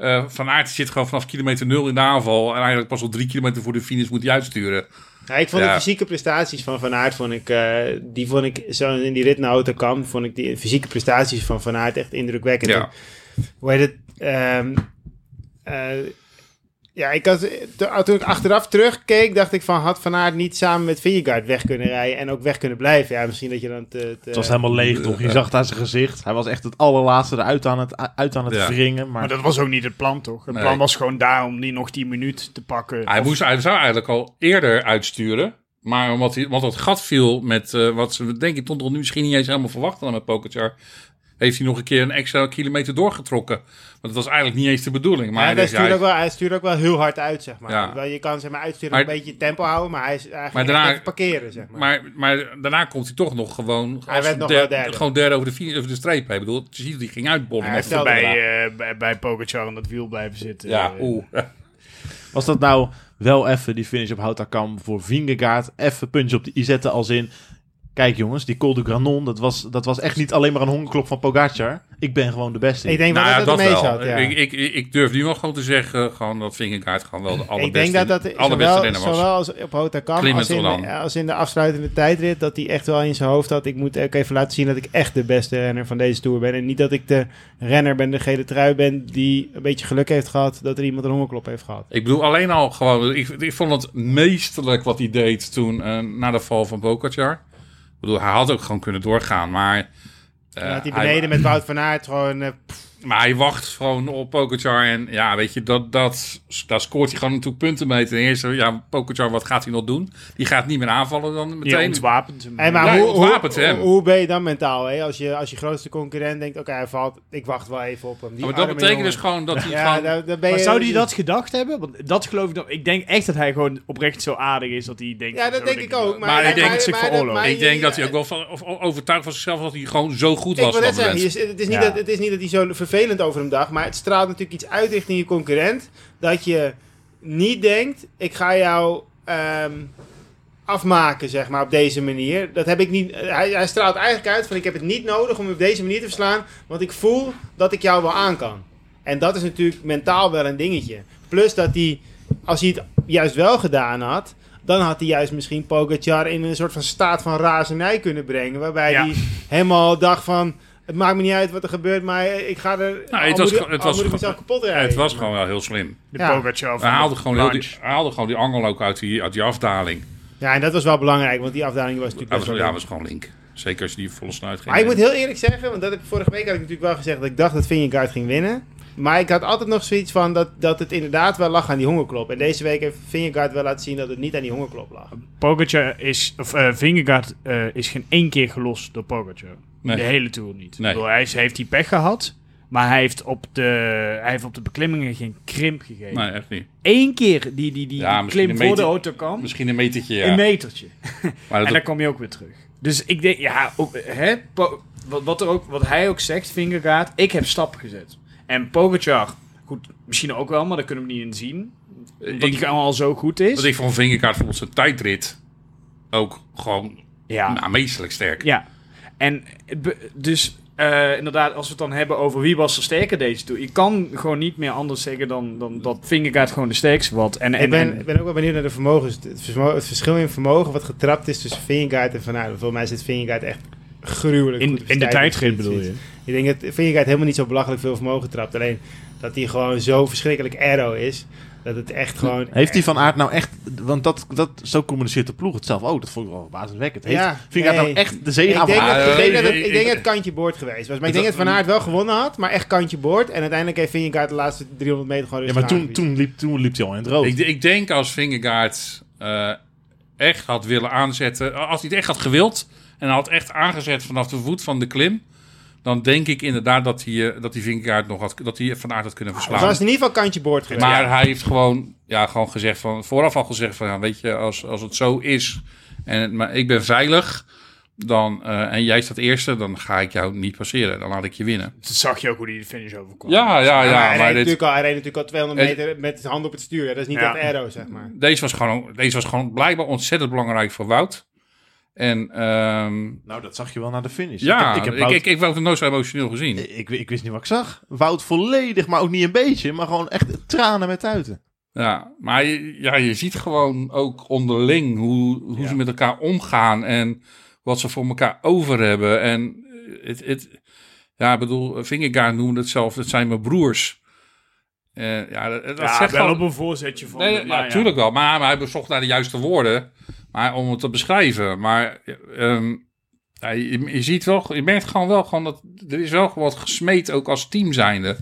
eh, Van Aert zit gewoon vanaf kilometer nul in de aanval. En eigenlijk pas op drie kilometer voor de finish moet hij uitsturen. Ja, ik vond Ja. de fysieke prestaties van Van Aert, vond ik, eh, die vond ik zo in die rit naar Autokamp, vond ik die fysieke prestaties van Van Aert echt indrukwekkend. Ja. En Hoe heet het? ehm, eh, ja, ik had, to- toen ik achteraf terugkeek, dacht ik van, had Van Aert niet samen met Vingegaard weg kunnen rijden en ook weg kunnen blijven? Ja, misschien dat je dan te... te- Het was helemaal leeg, toch? Je zag het aan zijn gezicht. Hij was echt het allerlaatste eruit aan het, uit aan het Ja. wringen. Maar, Maar dat was ook niet het plan, toch? Het Nee. plan was gewoon daar om die nog die minuut te pakken. Hij, Of- moest, hij zou eigenlijk al eerder uitsturen. Maar omdat, hij, omdat het gat viel met eh, wat ze denk ik tot nog nu misschien niet eens helemaal verwacht hadden met Pogacar. Heeft hij nog een keer een extra kilometer doorgetrokken. Want dat was eigenlijk niet eens de bedoeling. Maar Ja, hij ja, ook wel, hij stuurde ook wel heel hard uit, zeg maar. Ja. Wel, Je kan zeg maar uitsturen Maar- een beetje tempo houden, maar hij, is, echt daarna- even parkeren, zeg maar. maar, maar daarna komt hij toch nog gewoon, Hij als werd nog der- derde. gewoon derde over de, over de streep. Ik bedoel, je ziet dat hij ging uitbollen. Hij bij, Vertelde eh, bij, bij Pogacar aan dat wiel blijven zitten. ja, Eh, oeh. was dat nou wel even die finish op Houtakam voor Vingegaard? Even puntje op de i zetten als in... Kijk jongens, die Col du Granon, dat was, dat was echt niet alleen maar een hongerklop van Pogacar. Ik ben gewoon de beste. ik denk wel Nou ja, dat het dat wel. zat, ja. Ik, ik, ik durf nu wel gewoon te zeggen gewoon dat Vingegaard gewoon wel de allerbeste, ik denk dat dat allerbeste zowel, renner was. zowel als op Hotakam Klimmend als in, als in de afsluitende tijdrit... dat hij echt wel in zijn hoofd had... ik moet ook even laten zien dat ik echt de beste renner van deze Tour ben. En niet dat ik de renner ben, de gele trui ben... die een beetje geluk heeft gehad dat er iemand een hongerklop heeft gehad. Ik bedoel, alleen al gewoon... Ik, ik vond het meesterlijk wat hij deed toen eh, na de val van Pogacar. Ik bedoel, hij had ook gewoon kunnen doorgaan, maar... En dat hij beneden met Wout van Aert gewoon... pff, maar hij wacht gewoon op Pogacar. En ja, weet je, dat, dat, daar scoort hij gewoon natuurlijk punten mee. Ten eerste, ja, Pogacar, wat gaat hij nog doen? Die gaat niet meer aanvallen dan meteen. ontwapent hem. Hey, maar Ja, hoe, je ontwapent hoe, hem. hoe ben je dan mentaal? Hè? Als, je, als je grootste concurrent denkt, oké, hij valt, ik wacht wel even op hem. Die maar dat betekent jongen. dus gewoon dat hij Ja, gewoon... daar, daar ben je, Maar zou hij dat gedacht hebben? Want dat geloof ik nog. Ik denk echt dat hij gewoon oprecht zo aardig is dat hij denkt. Ja, dat denk ik ook. Maar, Maar ik denk maar- zich maar- ik denk dat hij ook wel van, of, overtuigd van zichzelf dat hij gewoon zo goed Ik was. je- het is niet dat hij zo vervelend over hem dacht, maar het straalt natuurlijk iets uit richting je concurrent. Dat je niet denkt, ik ga jou ehm, afmaken, zeg maar, op deze manier. Dat heb ik niet. Hij, hij straalt eigenlijk uit van, ik heb het niet nodig om je op deze manier te verslaan, want ik voel dat ik jou wel aan kan. En dat is natuurlijk mentaal wel een dingetje. Plus dat hij, als hij het juist wel gedaan had, dan had hij juist misschien Pogacar in een soort van staat van razernij kunnen brengen. Waarbij Ja. hij helemaal dacht van, het maakt me niet uit wat er gebeurt, maar ik ga er... Nou, het was moet ik- het was moet ik gewoon- mezelf kapot rijden. het was gewoon wel heel slim. De Ja. Hij haalde, de gewoon heel die, haalde gewoon die angel ook uit die, uit die afdaling. Ja, en dat was wel belangrijk, want die afdaling was natuurlijk best was, ja, was gewoon link. Zeker als je die volle snuit ging. Maar ik moet heel eerlijk zeggen, want dat heb, vorige week had ik natuurlijk wel gezegd dat ik dacht dat Vingegaard ging winnen. Maar ik had altijd nog zoiets van dat, dat het inderdaad wel lag aan die hongerklop. En deze week heeft Vingegaard wel laten zien dat het niet aan die hongerklop lag. Pogacar is, of Vingegaard eh, is geen één keer gelost door Pogacar. Nee. De hele Tour niet. Nee. Ik bedoel, hij is- heeft die pech gehad, maar hij heeft op de, hij heeft op de beklimmingen geen krimp gegeven. Nee, echt niet. Eén keer die, die, die, Ja, klim voor de auto kwam, Misschien een metertje, ja. een metertje. maar En dan kom je ook weer terug. Dus ik denk, ja, op, hè, wat, wat, er ook, wat hij ook zegt, Vingegaard, ik heb stappen gezet. En Pogacar, goed, misschien ook wel, maar daar kunnen we niet in zien. Omdat ik, hij gewoon al zo goed is. wat ik van Vingerkaart vond zijn tijdrit ook gewoon ja. nou, meestelijk sterk. Ja, en dus eh, inderdaad, als we het dan hebben over wie was er sterker deze tour. Je kan gewoon niet meer anders zeggen dan, dan dat Vingegaard gewoon de sterkste was. En, en, ik, ben, en- ik ben ook wel benieuwd naar de vermogens. Het, vermo- het verschil in vermogen wat getrapt is tussen Vingegaard en Van Aert. Volgens mij zit Vingegaard echt gruwelijk in, in de tijdrit tijdrit. bedoel je? Ik denk dat Vingegaard helemaal niet zo belachelijk veel vermogen trapt. Alleen dat hij gewoon zo verschrikkelijk aero is. Dat het echt gewoon... Heeft die Van Aert nou echt... Want dat, dat, zo communiceert de ploeg het zelf ook. Dat vond ik wel verbazingwekkend. Heeft Ja, Vingegaard nee. nou echt de Ik zege denk, dat, ik, denk dat het, ik- denk dat het kantje boord geweest was. Maar ik denk dat Van Aert wel gewonnen had, maar echt kantje boord. En uiteindelijk heeft Vingegaard de laatste 300 meter gewoon Ja, maar toen, toen, liep, toen liep hij al in het rood. Ik, ik denk als Vingegaard eh, echt had willen aanzetten, als hij het echt had gewild en had echt aangezet vanaf de voet van de klim, dan denk ik inderdaad dat hij, eh, dat hij Vingegaard nog had, dat hij Van Aert had kunnen Het verslaan. was in ieder geval kantje boord geweest. Maar hij heeft gewoon, ja, gewoon gezegd van, vooraf al gezegd van, ja, weet je, als, als het zo is en het- maar ik ben veilig, dan, eh, en jij staat eerste, dan ga ik jou niet passeren. Dan laat ik je winnen. Dat zag je ook hoe hij de finish overkwam. Ja, ja, ja. hij, maar reed dit, natuurlijk al, hij reed natuurlijk al 200 Het- meter met zijn hand op het stuur. hè. Dat is niet Ja. echt aero, zeg maar. deze, was gewoon, deze was gewoon blijkbaar ontzettend belangrijk voor Wout. En ehm, Nou, dat zag je wel naar de finish. ja, ik, heb, ik, ik, heb nooit zo emotioneel gezien. ik, ik wist niet wat ik zag. Wout volledig, maar ook niet een beetje. Maar gewoon echt tranen met tuiten. Ja, maar je, ja, je ziet gewoon ook onderling hoe, hoe ze met elkaar omgaan en wat ze voor elkaar over hebben. En het, het, ja, ik bedoel, Vingegaard noemde het zelf, het zijn mijn broers. Eh, ja, dat, dat Ja, zegt wel gewoon- op een voorzetje van. Nee, maar ja, natuurlijk wel. Maar, maar hij bezocht naar de juiste woorden maar, om het te beschrijven. Maar ehm, ja, je, je ziet wel, je merkt gewoon wel gewoon dat er is wel gewoon wat gesmeed ook als team zijnde.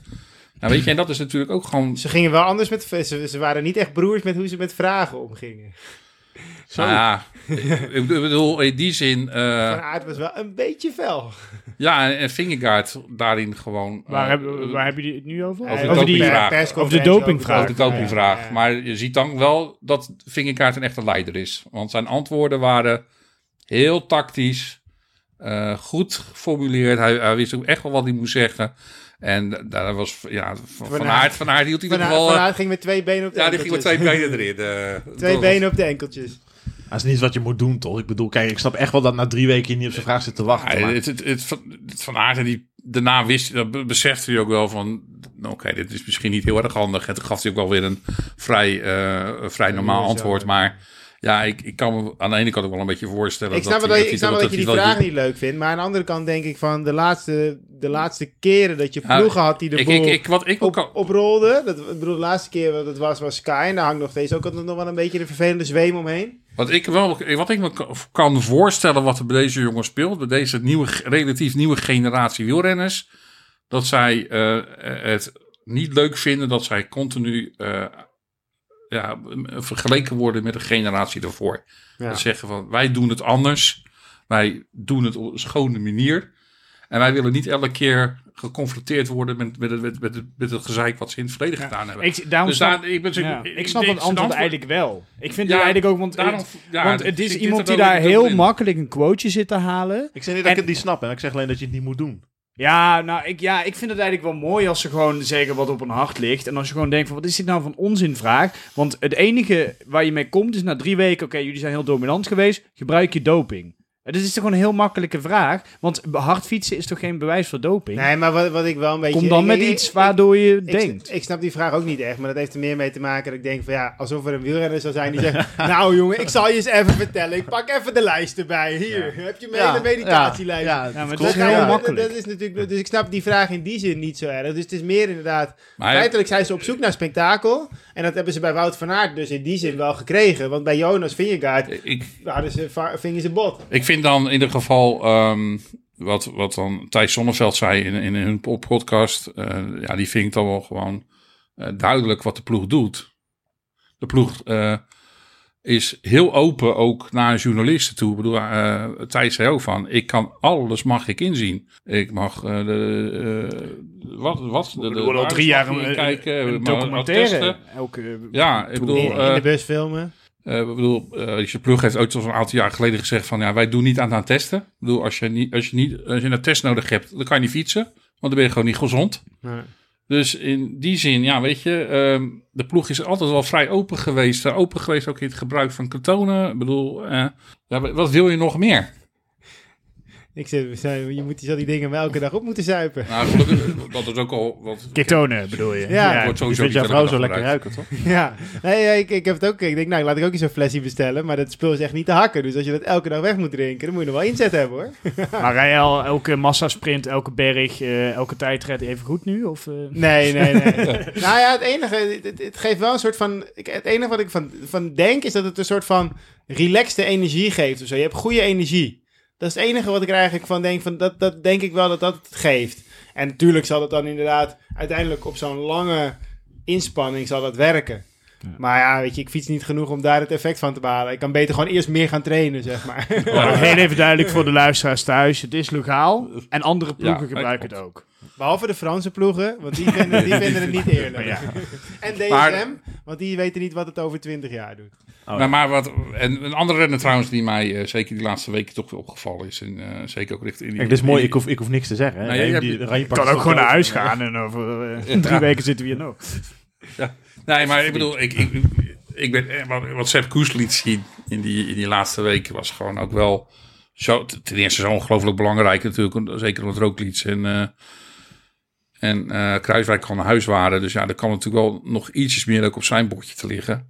Nou, weet je, en dat is natuurlijk ook gewoon... Ze gingen wel anders met... Ze, ze waren niet echt broers met hoe ze met vragen omgingen. Zo. Nou ja, ik bedoel, in die zin... eh, Van Aert was wel een beetje fel. ja, en, en Vingegaard daarin gewoon... Waar, eh, hebben, waar hebben jullie het nu over? Over die, Over de dopingvraag. over de dopingvraag. Ja, ja. Maar je ziet dan wel dat Vingegaard een echte leider is. Want zijn antwoorden waren heel tactisch, eh, goed geformuleerd. Hij, hij wist ook echt wel wat hij moest zeggen. En daar was, ja, van, van Aert- Aert, van Aert hield hij Van wel... Van eh, Aert ging met twee benen op de ja, die ging met twee benen erin. eh, Twee benen op de enkeltjes. Dat is niet wat je moet doen, toch? Ik bedoel, kijk, ik snap echt wel dat na drie weken je niet op zijn vraag zit te wachten. Ja, maar- het, het, het, van- het van Aert en die daarna wist, dat be- besefte hij ook wel van, oké, dit is misschien niet heel erg handig. En toen gaf hij ook wel weer een vrij, eh, vrij normaal antwoord. Maar ja, ik, ik kan me aan de ene kant ook wel een beetje voorstellen. Ik snap wel hij- dat, je- ik snap dat je die vraag niet leuk vindt. Maar aan de andere kant denk ik van de laatste, de laatste keren dat je ploegen had die de ik, boel ik, ik, wat ik ook op, kan, oprolde. Dat, ik bedoel, de laatste keer wat het was, was Sky. En daar hangt nog steeds ook altijd nog wel een beetje een vervelende zweem omheen. wat ik wel, wat ik me kan- kan voorstellen wat er bij deze jongen speelt, bij deze nieuwe, relatief nieuwe generatie wielrenners, dat zij eh, het niet leuk vinden dat zij continu eh, ja, vergeleken worden met de generatie daarvoor. Ja. Dat zeggen van wij doen het anders, wij doen het op een schone manier. En wij willen niet elke keer geconfronteerd worden met, met, het, met, met, het, met het gezeik wat ze in het verleden gedaan hebben. Ik, daarom dus snap, daar, ik, ben, ja, ik snap het antwoord antwoord- eigenlijk wel. Ik vind Ja, het eigenlijk ook, want, daarom- het, ja, want het is iemand die daar heel in. makkelijk een quoteje zit te halen. Ik zeg niet dat ik het niet snap. Hè? Ik zeg alleen dat je het niet moet doen. Ja, nou, ik, ja, ik vind het eigenlijk wel mooi als ze gewoon zeggen wat op hun hart ligt. En als je gewoon denkt van, wat is dit nou van onzinvraag? Want het enige waar je mee komt is na drie weken, oké, jullie zijn heel dominant geweest, gebruik je doping? Het is toch gewoon een heel makkelijke vraag? Want hard fietsen is toch geen bewijs voor doping? Nee, maar wat, wat ik wel een beetje... Kom dan ik- met ik- iets waardoor je ik, denkt. Ik, snap die vraag ook niet echt, maar dat heeft er meer mee te maken dat ik denk van ja, alsof er een wielrenner zou zijn die zegt, nou jongen, ik zal je eens even vertellen, ik pak even de lijst erbij. Hier, heb je mijn hele meditatielijst. Ja, Ja, maar dat dat is heel Ja, dat- makkelijk. Dat, is natuurlijk, dus ik snap die vraag in die zin niet zo erg. Dus het is meer inderdaad, Maar- feitelijk zijn ze op zoek naar spektakel. En dat hebben ze bij Wout van Aert dus in die zin wel gekregen. Want bij Jonas Vingegaard ik, hadden ze, vingen ze bot. Ik vind dan in ieder geval ehm, wat, wat dan Thijs Zonneveld zei in, in hun po- podcast. eh, ja, die vind ik dan wel gewoon eh, duidelijk wat de ploeg doet. De ploeg eh, is heel open ook naar journalisten toe. Ik bedoel, Thijs zei ook van, ik kan alles mag ik inzien. Ik mag de, wat, wat? De, We de al drie jaar kijken, een documentaire. Elke, Ja, ik bedoel, In, de bus filmen. Eh, ik bedoel, eh je ploeg heeft ooit al een aantal jaar geleden gezegd van ja, wij doen niet aan aan testen. Ik bedoel, als je, niet, als je, niet, als je een test nodig hebt, dan kan je niet fietsen. Want dan ben je gewoon niet gezond. Nee. Dus in die zin, ja, weet je, ehm, de ploeg is altijd wel vrij open geweest. Eh, Open geweest ook in het gebruik van ketonen. Ik bedoel, ja, wat wil je nog meer? Ik zijn- je moet die, zal die dingen wel elke dag op moeten zuipen. Nou, gelukkig, dat is ook al wat. Ketonen bedoel je? Ja. wordt Je sowieso jouw vrouw zo lekker gebruikt. ruiken, toch? Ja, nee, ja, ik, ik heb het ook. Ik denk, nou, laat ik ook eens een flesje bestellen. Maar dat spul is echt niet te hakken. Dus als je dat elke dag weg moet drinken, dan moet je nog wel inzet hebben hoor. Maar rij je al elke massasprint, elke berg, eh, elke tijdrit even goed nu? Of, eh? Nee, nee, nee. nou ja, het enige, het, het geeft wel een soort van. ik- Het enige wat ik van, van denk is dat het een soort van relaxte energie geeft. Zo. Je hebt goede energie. Dat is het enige wat ik er eigenlijk van denk. Van dat, dat denk ik wel dat dat het geeft. En natuurlijk zal het dan inderdaad uiteindelijk op zo'n lange inspanning zal dat werken. Maar ja, weet je, ik fiets niet genoeg om daar het effect van te behalen. Ik kan beter gewoon eerst meer gaan trainen, zeg maar. Ja, heel even duidelijk voor de luisteraars thuis. Het is legaal en andere ploegen Ja, gebruiken het ook. Behalve de Franse ploegen, want die vinden, die vinden het niet eerlijk. Ja. En DSM, Maar- want die weten niet wat het over 20 jaar doet. Oh, Nou, maar wat, en een andere renner trouwens die mij eh, zeker die laatste weken toch wel opgevallen is. En eh, zeker ook richting... Kijk, dit is mooi. Ik hoef, ik hoef niks te zeggen. Hè? Nee, je Nee, hebt- die kan ook gewoon naar huis gaan en over eh, drie weken zitten we hier nog. Nee, maar ik bedoel, ik, ik, ik ben, wat, wat Sepp Koes liet zien in die, in die laatste weken was gewoon ook wel zo, ten eerste zo ongelooflijk belangrijk natuurlijk, zeker omdat Roglic en, eh en eh Kruiswijk gewoon naar huis waren. Dus ja, er kwam natuurlijk wel nog ietsjes meer ook op zijn bordje te liggen.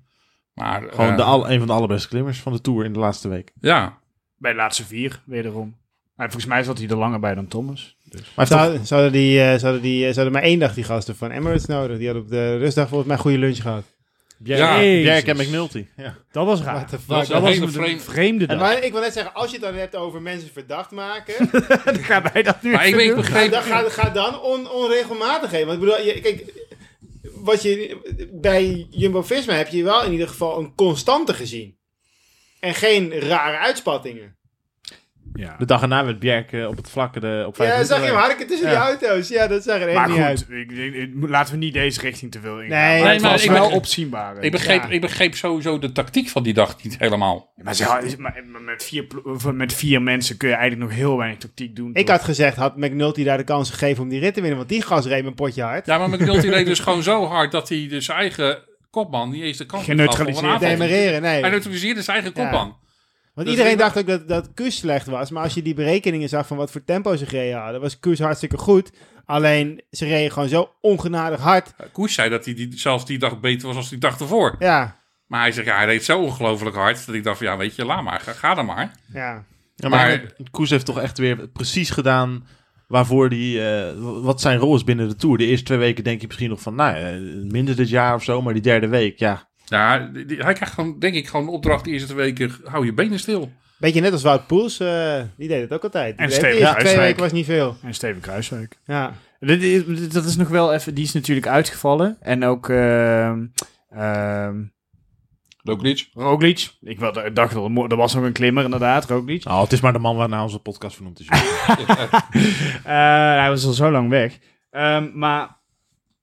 Maar Gewoon eh, de al, een van de allerbeste klimmers van de Tour in de laatste week. ja, Bij de laatste vier, wederom. Maar volgens mij zat hij er langer bij dan Thomas. Dus. Maar hij heeft toch- Zou, zouden, die, eh, zouden, die, eh, zouden maar één dag die gasten van Emirates nodig. Die hadden op de rustdag volgens mij een goede lunch gehad. Ja, Bjerk en McNulty. Ja. Dat was raar. Dat was Dat een was hele een vreemde... vreemde En dag. maar ik wil net zeggen, als je het dan hebt over mensen verdacht maken, Dan gaan wij dat nu Maar ik, begreep... dan ga, ga dan on, onregelmatigheden. Want ik bedoel, je, kijk, wat je, bij Jumbo-Visma heb je wel in ieder geval een constante gezien. En geen rare uitspattingen. Ja. De dag erna werd Bjerk op het vlakke de, op vijf Ja, zag je harken tussen Ja. die auto's. Ja, dat zag er echt Maar niet uit. goed, ik, denk- ik- laten we niet deze richting te veel ingaan. Nee, maar het maar was ik wel opzienbaar. Ik begreep, Ja. ik begreep sowieso de tactiek van die dag niet helemaal. Maar, ze had- maar maar met, vier, met vier mensen kun je eigenlijk nog heel weinig tactiek doen. Ik toch? had gezegd, had McNulty daar de kans gegeven om die rit te winnen. Want die gas reed een potje hard. Ja, maar McNulty reed dus gewoon zo hard dat hij dus zijn eigen kopman niet eens de kans gaf om een Geneutraliseerd. aanval. Demereren, nee. Hij neutraliseerde zijn eigen Ja. kopman. Want Dus iedereen dacht ook dat, dat Koes slecht was. Maar als je die berekeningen zag van wat voor tempo ze gereden hadden, was Koes hartstikke goed. Alleen, ze reden gewoon zo ongenadig hard. Koes zei dat hij die, zelfs die dag beter was als die dag ervoor. Ja, Maar hij zegt, ja, hij reed zo ongelooflijk hard. Dat ik dacht, van, ja, weet je, laat maar. Ga, ga dan maar. ja. Ja, maar Maar- Koes heeft toch echt weer precies gedaan waarvoor die, eh, wat zijn rol is binnen de Tour. De eerste twee weken denk je misschien nog van, nou, minder dit jaar of zo, maar die derde week, ja. Ja, die- hij krijgt gewoon, denk ik, gewoon een opdracht de eerste weken. Hou je benen stil. Beetje net als Wout Poels, eh, die deed het ook altijd. Die En Steven de eerste twee Kruiswijk. weken was niet veel. En Steven Kruiswijk. Ja. Dit is- Dat is nog wel even, die is natuurlijk uitgevallen. En ook ehm ehm Roglic. Roglic. Ik dacht wel, er was nog een klimmer inderdaad, Roglic. Oh, het is maar de man waarna onze podcast vernoemd is. Eh, hij was al zo lang weg. Ehm, maar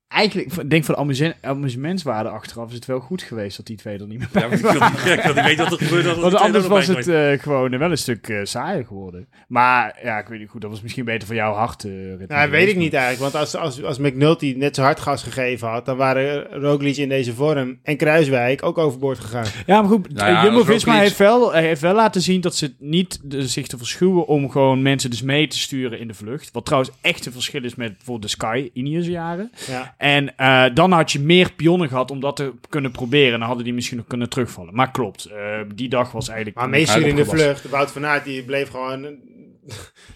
eigenlijk, ik denk voor de amusementswaarde achteraf is het wel goed geweest dat die twee er niet meer bij Ja, maar ik wil niet, ik weten wat er gebeurt. Want anders er was het eh, gewoon wel een stuk eh, saaier geworden. Maar ja, ik weet niet goed, dat was misschien beter voor jouw hart. eh, ritme Nou, weet ik niet eigenlijk. Want als, als, als McNulty net zo hard gas gegeven had, dan waren Roglic in deze vorm en Kruiswijk ook overboord gegaan. Ja, maar goed, Nou ja, Jumbo-Visma Roglic- heeft wel, hij heeft wel laten zien dat ze niet de, zich te verschuwen om gewoon mensen dus mee te sturen in de vlucht. Wat trouwens echt een verschil is met bijvoorbeeld de Sky Ineos jaren. Ja. En eh, dan had je meer pionnen gehad om dat te kunnen proberen. En dan hadden die misschien nog kunnen terugvallen. Maar klopt, eh, die dag was eigenlijk... Maar meestal in de vlucht, Wout van Aert, die bleef gewoon...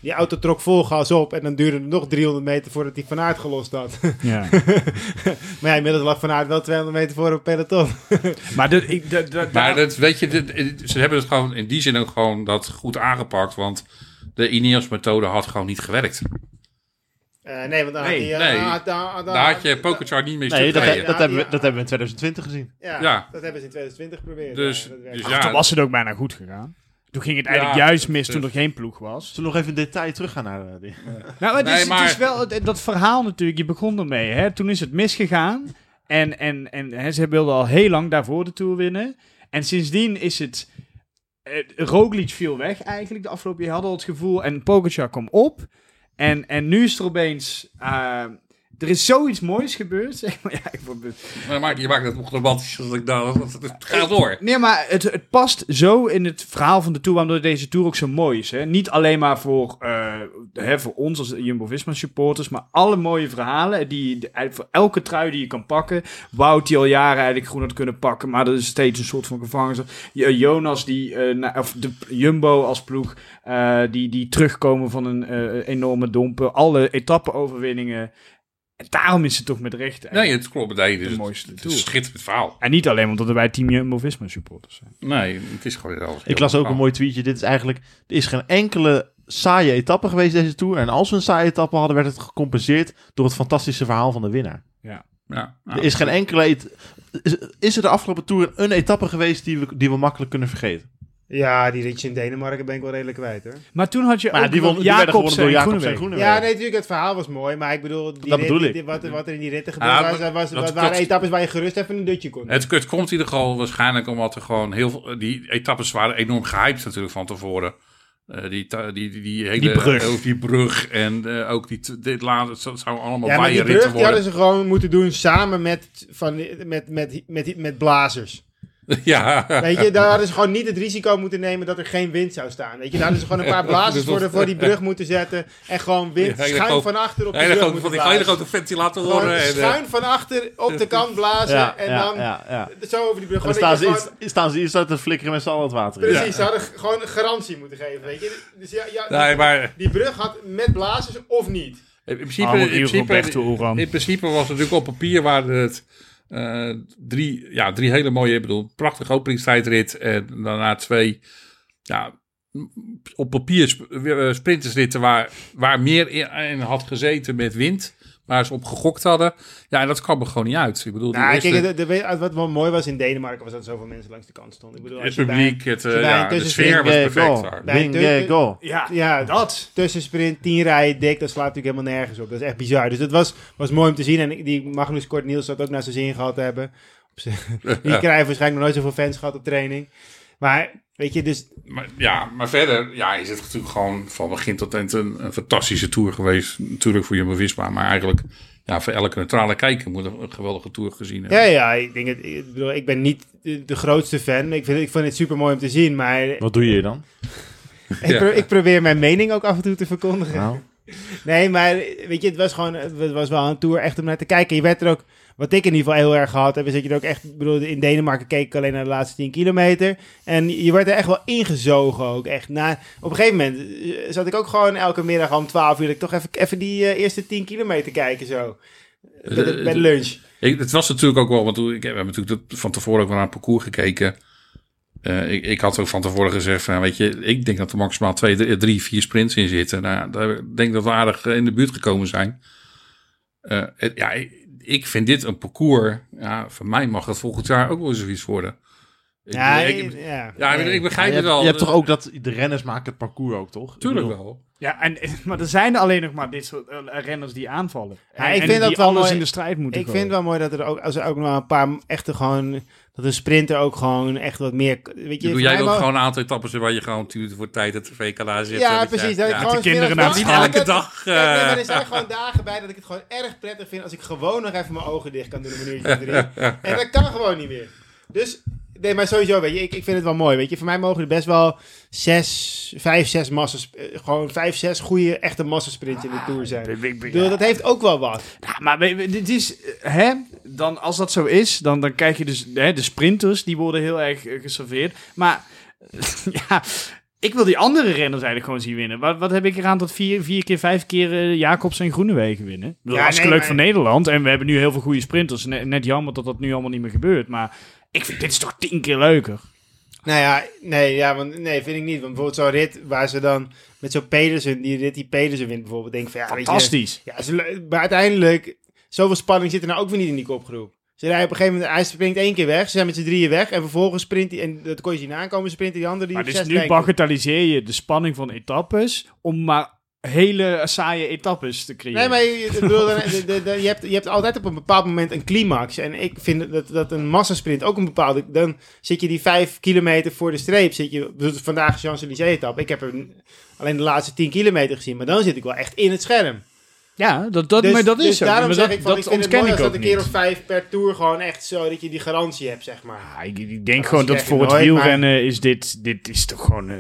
Die auto trok vol gas op en dan duurde het nog 300 meter voordat hij Van Aert gelost had. Ja. maar ja, inmiddels lag Van Aert wel 200 meter voor op peloton. maar ik, de- Maar dat, weet je, dit- ze hebben het gewoon in die zin ook gewoon dat goed aangepakt. Want de Ineos-methode had gewoon niet gewerkt. Eh, nee, want dan Nee, had hij... nee. eh, had- had- had- Daar had je Pogacar niet mee Nee, stuk dat, dat, Ja, hebben we, ja. dat hebben we in 2020 gezien. Ja, Ja. dat hebben ze in 2020 geprobeerd. Dus, ja, dat werkt. dus Ach, ja, toen was het ook bijna goed gegaan. Toen ging het eigenlijk juist mis dus- toen er geen ploeg was. Zullen we nog even in detail teruggaan naar eh, die... Nou, maar het, Nee, is, het maar- is wel het- dat verhaal natuurlijk. Je begon ermee. Hè? Toen is het misgegaan. En, en, en hè, ze wilden al heel lang daarvoor de Tour winnen. En sindsdien is het... eh, Roglic viel weg eigenlijk de afgelopen jaar. Hadden we het gevoel. En Pogacar kwam op. En, en nu is er opeens... eh, er is zoiets moois gebeurd. Zeg maar. Ja, ik word, Maar maak, je maakt het nog romantisch. als ik nou, het gaat door. Nee, maar het, het past zo in het verhaal van de Tour, waardoor deze Tour ook zo mooi is. Hè? Niet alleen maar voor, eh, hè, voor ons als Jumbo-Visma supporters, maar alle mooie verhalen, die, voor elke trui die je kan pakken. Wout die al jaren eigenlijk groen had kunnen pakken, maar dat is steeds een soort van gevangenis. Jo- Jonas die, eh, na- of de Jumbo als ploeg, eh, die, die terugkomen van een enorme dompen. Alle etappe-overwinningen. En daarom is het toch met recht Nee, het klopt. Nee, de dus mooiste het is een schitterend verhaal. En niet alleen omdat wij Team Jumbo-Visma supporters zijn. Nee, het is gewoon wel. Ik las ook een mooi tweetje. Dit is eigenlijk... Er is geen enkele saaie etappe geweest deze Tour. En als we een saaie etappe hadden, werd het gecompenseerd door het fantastische verhaal van de winnaar. Ja, Er is geen enkele... Is, is er de afgelopen Tour een etappe geweest die we, die we makkelijk kunnen vergeten? Ja, die ritje in Denemarken ben ik wel redelijk kwijt hoor. Maar toen had je Maar ook die, won, die werden gewonnen door Jacobsen en Groenewegen. Ja, nee, natuurlijk, het verhaal was mooi, maar ik bedoel, die Dat rit- bedoel ik. die- wat, wat er in die ritten gebeurde, Ja, was, was, dat waren klopt. etappes waar je gerust even een dutje kon. Het, het komt in ieder geval waarschijnlijk omdat er gewoon heel veel... Die etappes waren enorm gehyped natuurlijk van tevoren. Eh, die, die, die, die hele... Die brug. Die brug en eh, ook die... Dit laatste, het zou allemaal ja, maar die ritten brug die worden. hadden ze gewoon moeten doen samen met, van, met, met, met, met, blazers. ja. Weet je, daar hadden ze gewoon niet het risico moeten nemen dat er geen wind zou staan. Weet je, daar hadden ze gewoon een paar blazers voor, de, voor die brug moeten zetten. En gewoon wind Ja, schuin van achter op de brug van die hele blazen. grote ventilatoren. Gewoon en, schuin van achter op de kant blazen Ja, en ja, dan ja, ja. zo over die brug. Gewoon staan ze, je gewoon- iets- staan ze iets uit te flikkeren met z'n allen het water in. Precies, ze hadden gewoon een garantie moeten geven, weet je. Dus ja, ja, Nee, maar die brug had met blazers of niet. in principe, Arme in, principe, in principe was het natuurlijk op papier waren het eh, drie, ja, drie hele mooie, ik bedoel, prachtige openingstijdrit en daarna twee, ja, op papier eh, sprintersritten waar, waar meer in had gezeten met wind, waar ze op gegokt hadden. Ja, en dat kwam er gewoon niet uit. Ik bedoel, die Nou, eerste- kijk, de, de- wat wel mooi was in Denemarken was dat zoveel mensen langs de kant stonden. Ik bedoel, het bij- publiek, het, eh, bij ja, de sfeer was perfect go. daar. Bij Wing, de- go. Ja, Ja, dat. tussensprint, 10 rijden dik, dat slaat natuurlijk helemaal nergens op. Dat is echt bizar. Dus dat was, was mooi om te zien. En die Magnus Kort Niels had ook naar zijn zin gehad hebben. Op zich- Die krijgen waarschijnlijk nog nooit zoveel fans gehad op training. Maar, weet je, dus Maar, ja, maar verder ja, is het natuurlijk gewoon van begin tot eind een, een fantastische tour geweest. Natuurlijk voor Jumbo-Visma, maar eigenlijk ja, voor elke neutrale kijker moet een, een geweldige tour gezien hebben. Ja, ja, ik denk het. Ik, bedoel, ik ben niet de, de grootste fan. Ik vind, ik vind het super mooi om te zien, maar Wat doe je dan? ik, pro- ik probeer mijn mening ook af en toe te verkondigen. Nou, Nee, maar weet je, het was gewoon, het was wel een tour echt om naar te kijken. Je werd er ook, wat ik in ieder geval heel erg gehad heb, is dat je er ook echt, ik bedoel, in Denemarken keek ik alleen naar de laatste 10 kilometer. En je werd er echt wel ingezogen ook, echt. Na, op een gegeven moment eh, zat ik ook gewoon elke middag om 12 uur, dat ik toch even, even die eh, eerste 10 kilometer kijken zo. Bij de, Eh, bij de lunch. Ik, het was natuurlijk ook wel, want toen- ik heb natuurlijk dat van tevoren ook wel naar het parcours gekeken. Ik, ik had ook van tevoren gezegd, van, weet je, ik denk dat er maximaal twee, drie, vier sprints in zitten. Nou, daar denk ik dat we aardig in de buurt gekomen zijn. het- ja, ik, vind dit een parcours. Ja, voor mij mag het volgend jaar ook wel zoiets worden. Ik, Ja, bedoel, ik, ja. ja, ik, ik begrijp het wel. je hebt toch ook dat de renners maken het parcours ook, toch? Tuurlijk bedoel, wel. Ja, en, maar er zijn er alleen nog maar dit soort eh, renners die aanvallen. Ja, En- ik en vind dat wel alles mooi. in de strijd moeten Ik vind gooien. het wel mooi dat er ook, als er ook nog een paar echte gewoon, dat een sprinter ook gewoon echt wat meer, weet je. Doe jij ook gewoon een aantal etappes waar je gewoon 10 minuten voor tijd het VK laat zit? Ja, precies. Dat ik ja. gewoon de kinderen naar Niet elke dag. Kijk, nee, maar eh, er zijn gewoon dagen bij dat ik het gewoon erg prettig vind als ik gewoon nog even mijn ogen dicht kan doen een minuutje drie. En dat kan gewoon niet meer. Dus, nee, maar sowieso, weet je, ik, ik vind het wel mooi, weet je. Voor mij mogen er best wel zes, vijf, zes massas, eh, gewoon vijf, zes goede echte massasprints in de Tour zijn. Ik- dat heeft ook wel wat. Ja, maar dit is, eh, hè, dan, als dat zo is, dan, dan krijg je dus hè, de sprinters, die worden heel erg eh, geserveerd. Maar ja, ik wil die andere renners eigenlijk gewoon zien winnen. Wat, wat heb ik eraan dat vier, vier keer, vijf keer eh, Jacobs en Groenewegen winnen? Ja, hartstikke nee, leuk maar- voor Nederland. En we hebben nu heel veel goede sprinters. Net, net jammer dat dat nu allemaal niet meer gebeurt. Maar ik vind dit is toch tien keer leuker. Nou ja, nee, ja, want, nee, vind ik niet. Want bijvoorbeeld zo'n rit waar ze dan met zo'n Pedersen, die rit die Pedersen wint bijvoorbeeld, denk ik van ja, weet je, Fantastisch. Ja, maar uiteindelijk, zoveel spanning zit er nou ook weer niet in die kopgroep. Ze rijden op een gegeven moment, hij springt één keer weg, ze zijn met z'n drieën weg en vervolgens sprint hij, en dat kon je zien aankomen, sprint die andere die Maar dus nu bagatelliseer je de spanning van etappes om maar hele saaie etappes te creëren. Nee, maar je, ik bedoel, dan- de- de- de- je, hebt, je hebt altijd op een bepaald moment een climax. En ik vind dat, dat een massasprint ook een bepaalde... Dan zit je die vijf kilometer voor de streep. Zit je, vandaag de Champs-Élysées-etappe. Ik heb er alleen de laatste tien kilometer gezien. Maar dan zit ik wel echt in het scherm. Ja, dat, dat, Dus, maar dat is dus zo. daarom Maar zeg dat, ik van, dat ik vind het ontken mooi ik als ook dat een keer niet. of vijf per tour gewoon echt zo dat je die garantie hebt, zeg maar. Ja, ik, ik denk Dat gewoon is dat voor het nooit, wielrennen is dit, dit is toch gewoon eh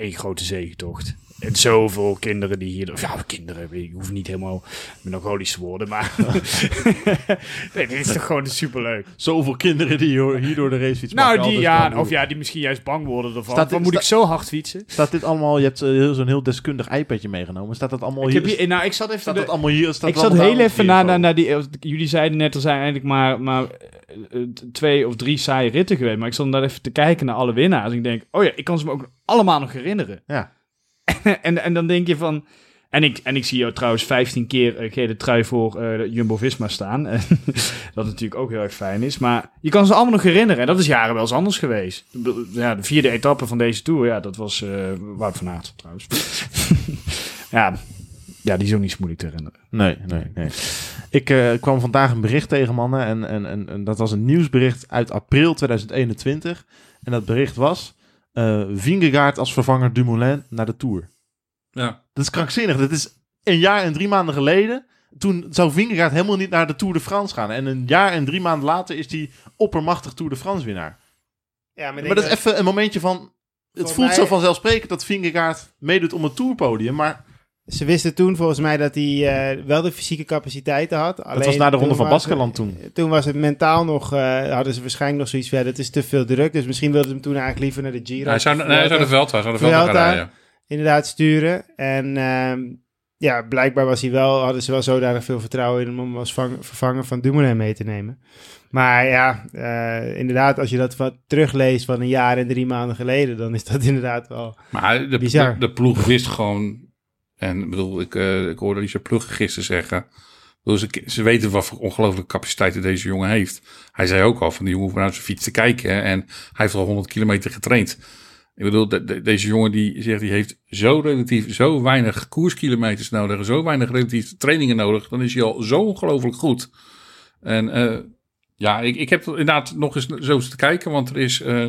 één grote zegentocht. En zoveel kinderen die hier... Ja, kinderen, ik hoef niet helemaal melancholisch te worden, maar... nee, dit is toch gewoon superleuk. Zoveel kinderen die hier- door de racefiets Nou, pakken, die, ja, dan- of ja, die misschien juist bang worden ervan. Staat dit- moet ik zo hard fietsen? Staat dit allemaal, je hebt eh, zo'n heel deskundig iPadje meegenomen. Staat dat allemaal Ik, hier? heb hier, nou, ik zat even... staat de- dat allemaal hier? Staat ik zat heel even naar, naar die... Jullie zeiden net, er zijn eigenlijk maar, maar eh, eh, twee of drie saaie ritten geweest. Maar ik zat daar even te kijken naar alle winnaars. En ik denk, oh ja, ik kan ze me ook allemaal nog herinneren. Ja. en, en dan denk je van... En ik, en ik zie jou trouwens 15 keer eh, gele trui voor eh, Jumbo-Visma staan. dat natuurlijk ook heel erg fijn is. Maar je kan ze allemaal nog herinneren. En dat is jaren wel eens anders geweest. De- Ja, de vierde etappe van deze Tour, ja, dat was eh Wout van Aert trouwens. ja, ja, die is ook niet zo moeilijk te herinneren. Nee, nee, nee. Ik kwam vandaag een bericht tegen mannen en, en, en, en dat was een nieuwsbericht uit april 2021. En dat bericht was Vingegaard als vervanger Dumoulin naar de Tour. Ja. Dat is krankzinnig. Dat is een jaar en drie maanden geleden. Toen zou Vingegaard helemaal niet naar de Tour de France gaan. En een jaar en drie maanden later is hij oppermachtig Tour de France winnaar. Ja, maar, dat is even een momentje van... Het voelt mij- zo vanzelfsprekend dat Vingegaard meedoet om het tourpodium. Maar Ze wisten toen volgens mij dat hij eh, wel de fysieke capaciteiten had. dat Alleen was na de Ronde van Baskeland toen. het- Toen was het mentaal nog, eh, hadden ze waarschijnlijk nog zoiets van, ja, dat is te veel druk. Dus misschien wilden ze hem toen eigenlijk liever naar de Giro. Hij zou, nee, hij zou de Velta, zou de Velta gaan Vuelta. rijden. Inderdaad sturen. En ehm, ja, blijkbaar was hij wel, hadden ze wel zodanig veel vertrouwen in hem om als vang- vervanger van Dumoulin mee te nemen. Maar ja, eh, inderdaad, als je dat wat terugleest van een jaar en drie maanden geleden, dan is dat inderdaad wel... Maar de, Bizar. de, de ploeg wist gewoon... En ik bedoel, ik, eh, ik hoorde Richard Plug gisteren zeggen... bedoel, ze, ze weten wat voor ongelooflijke capaciteiten deze jongen heeft. Hij zei ook al van, die jongen hoeft naar zijn fiets te kijken. hè, En hij heeft al 100 kilometer getraind. Ik bedoel, de- de- deze jongen die zegt, die heeft zo relatief zo weinig koerskilometers nodig. en Zo weinig relatief trainingen nodig. Dan is hij al zo ongelooflijk goed. En eh, ja, ik, ik heb inderdaad nog eens zo eens te kijken. Want er is... eh,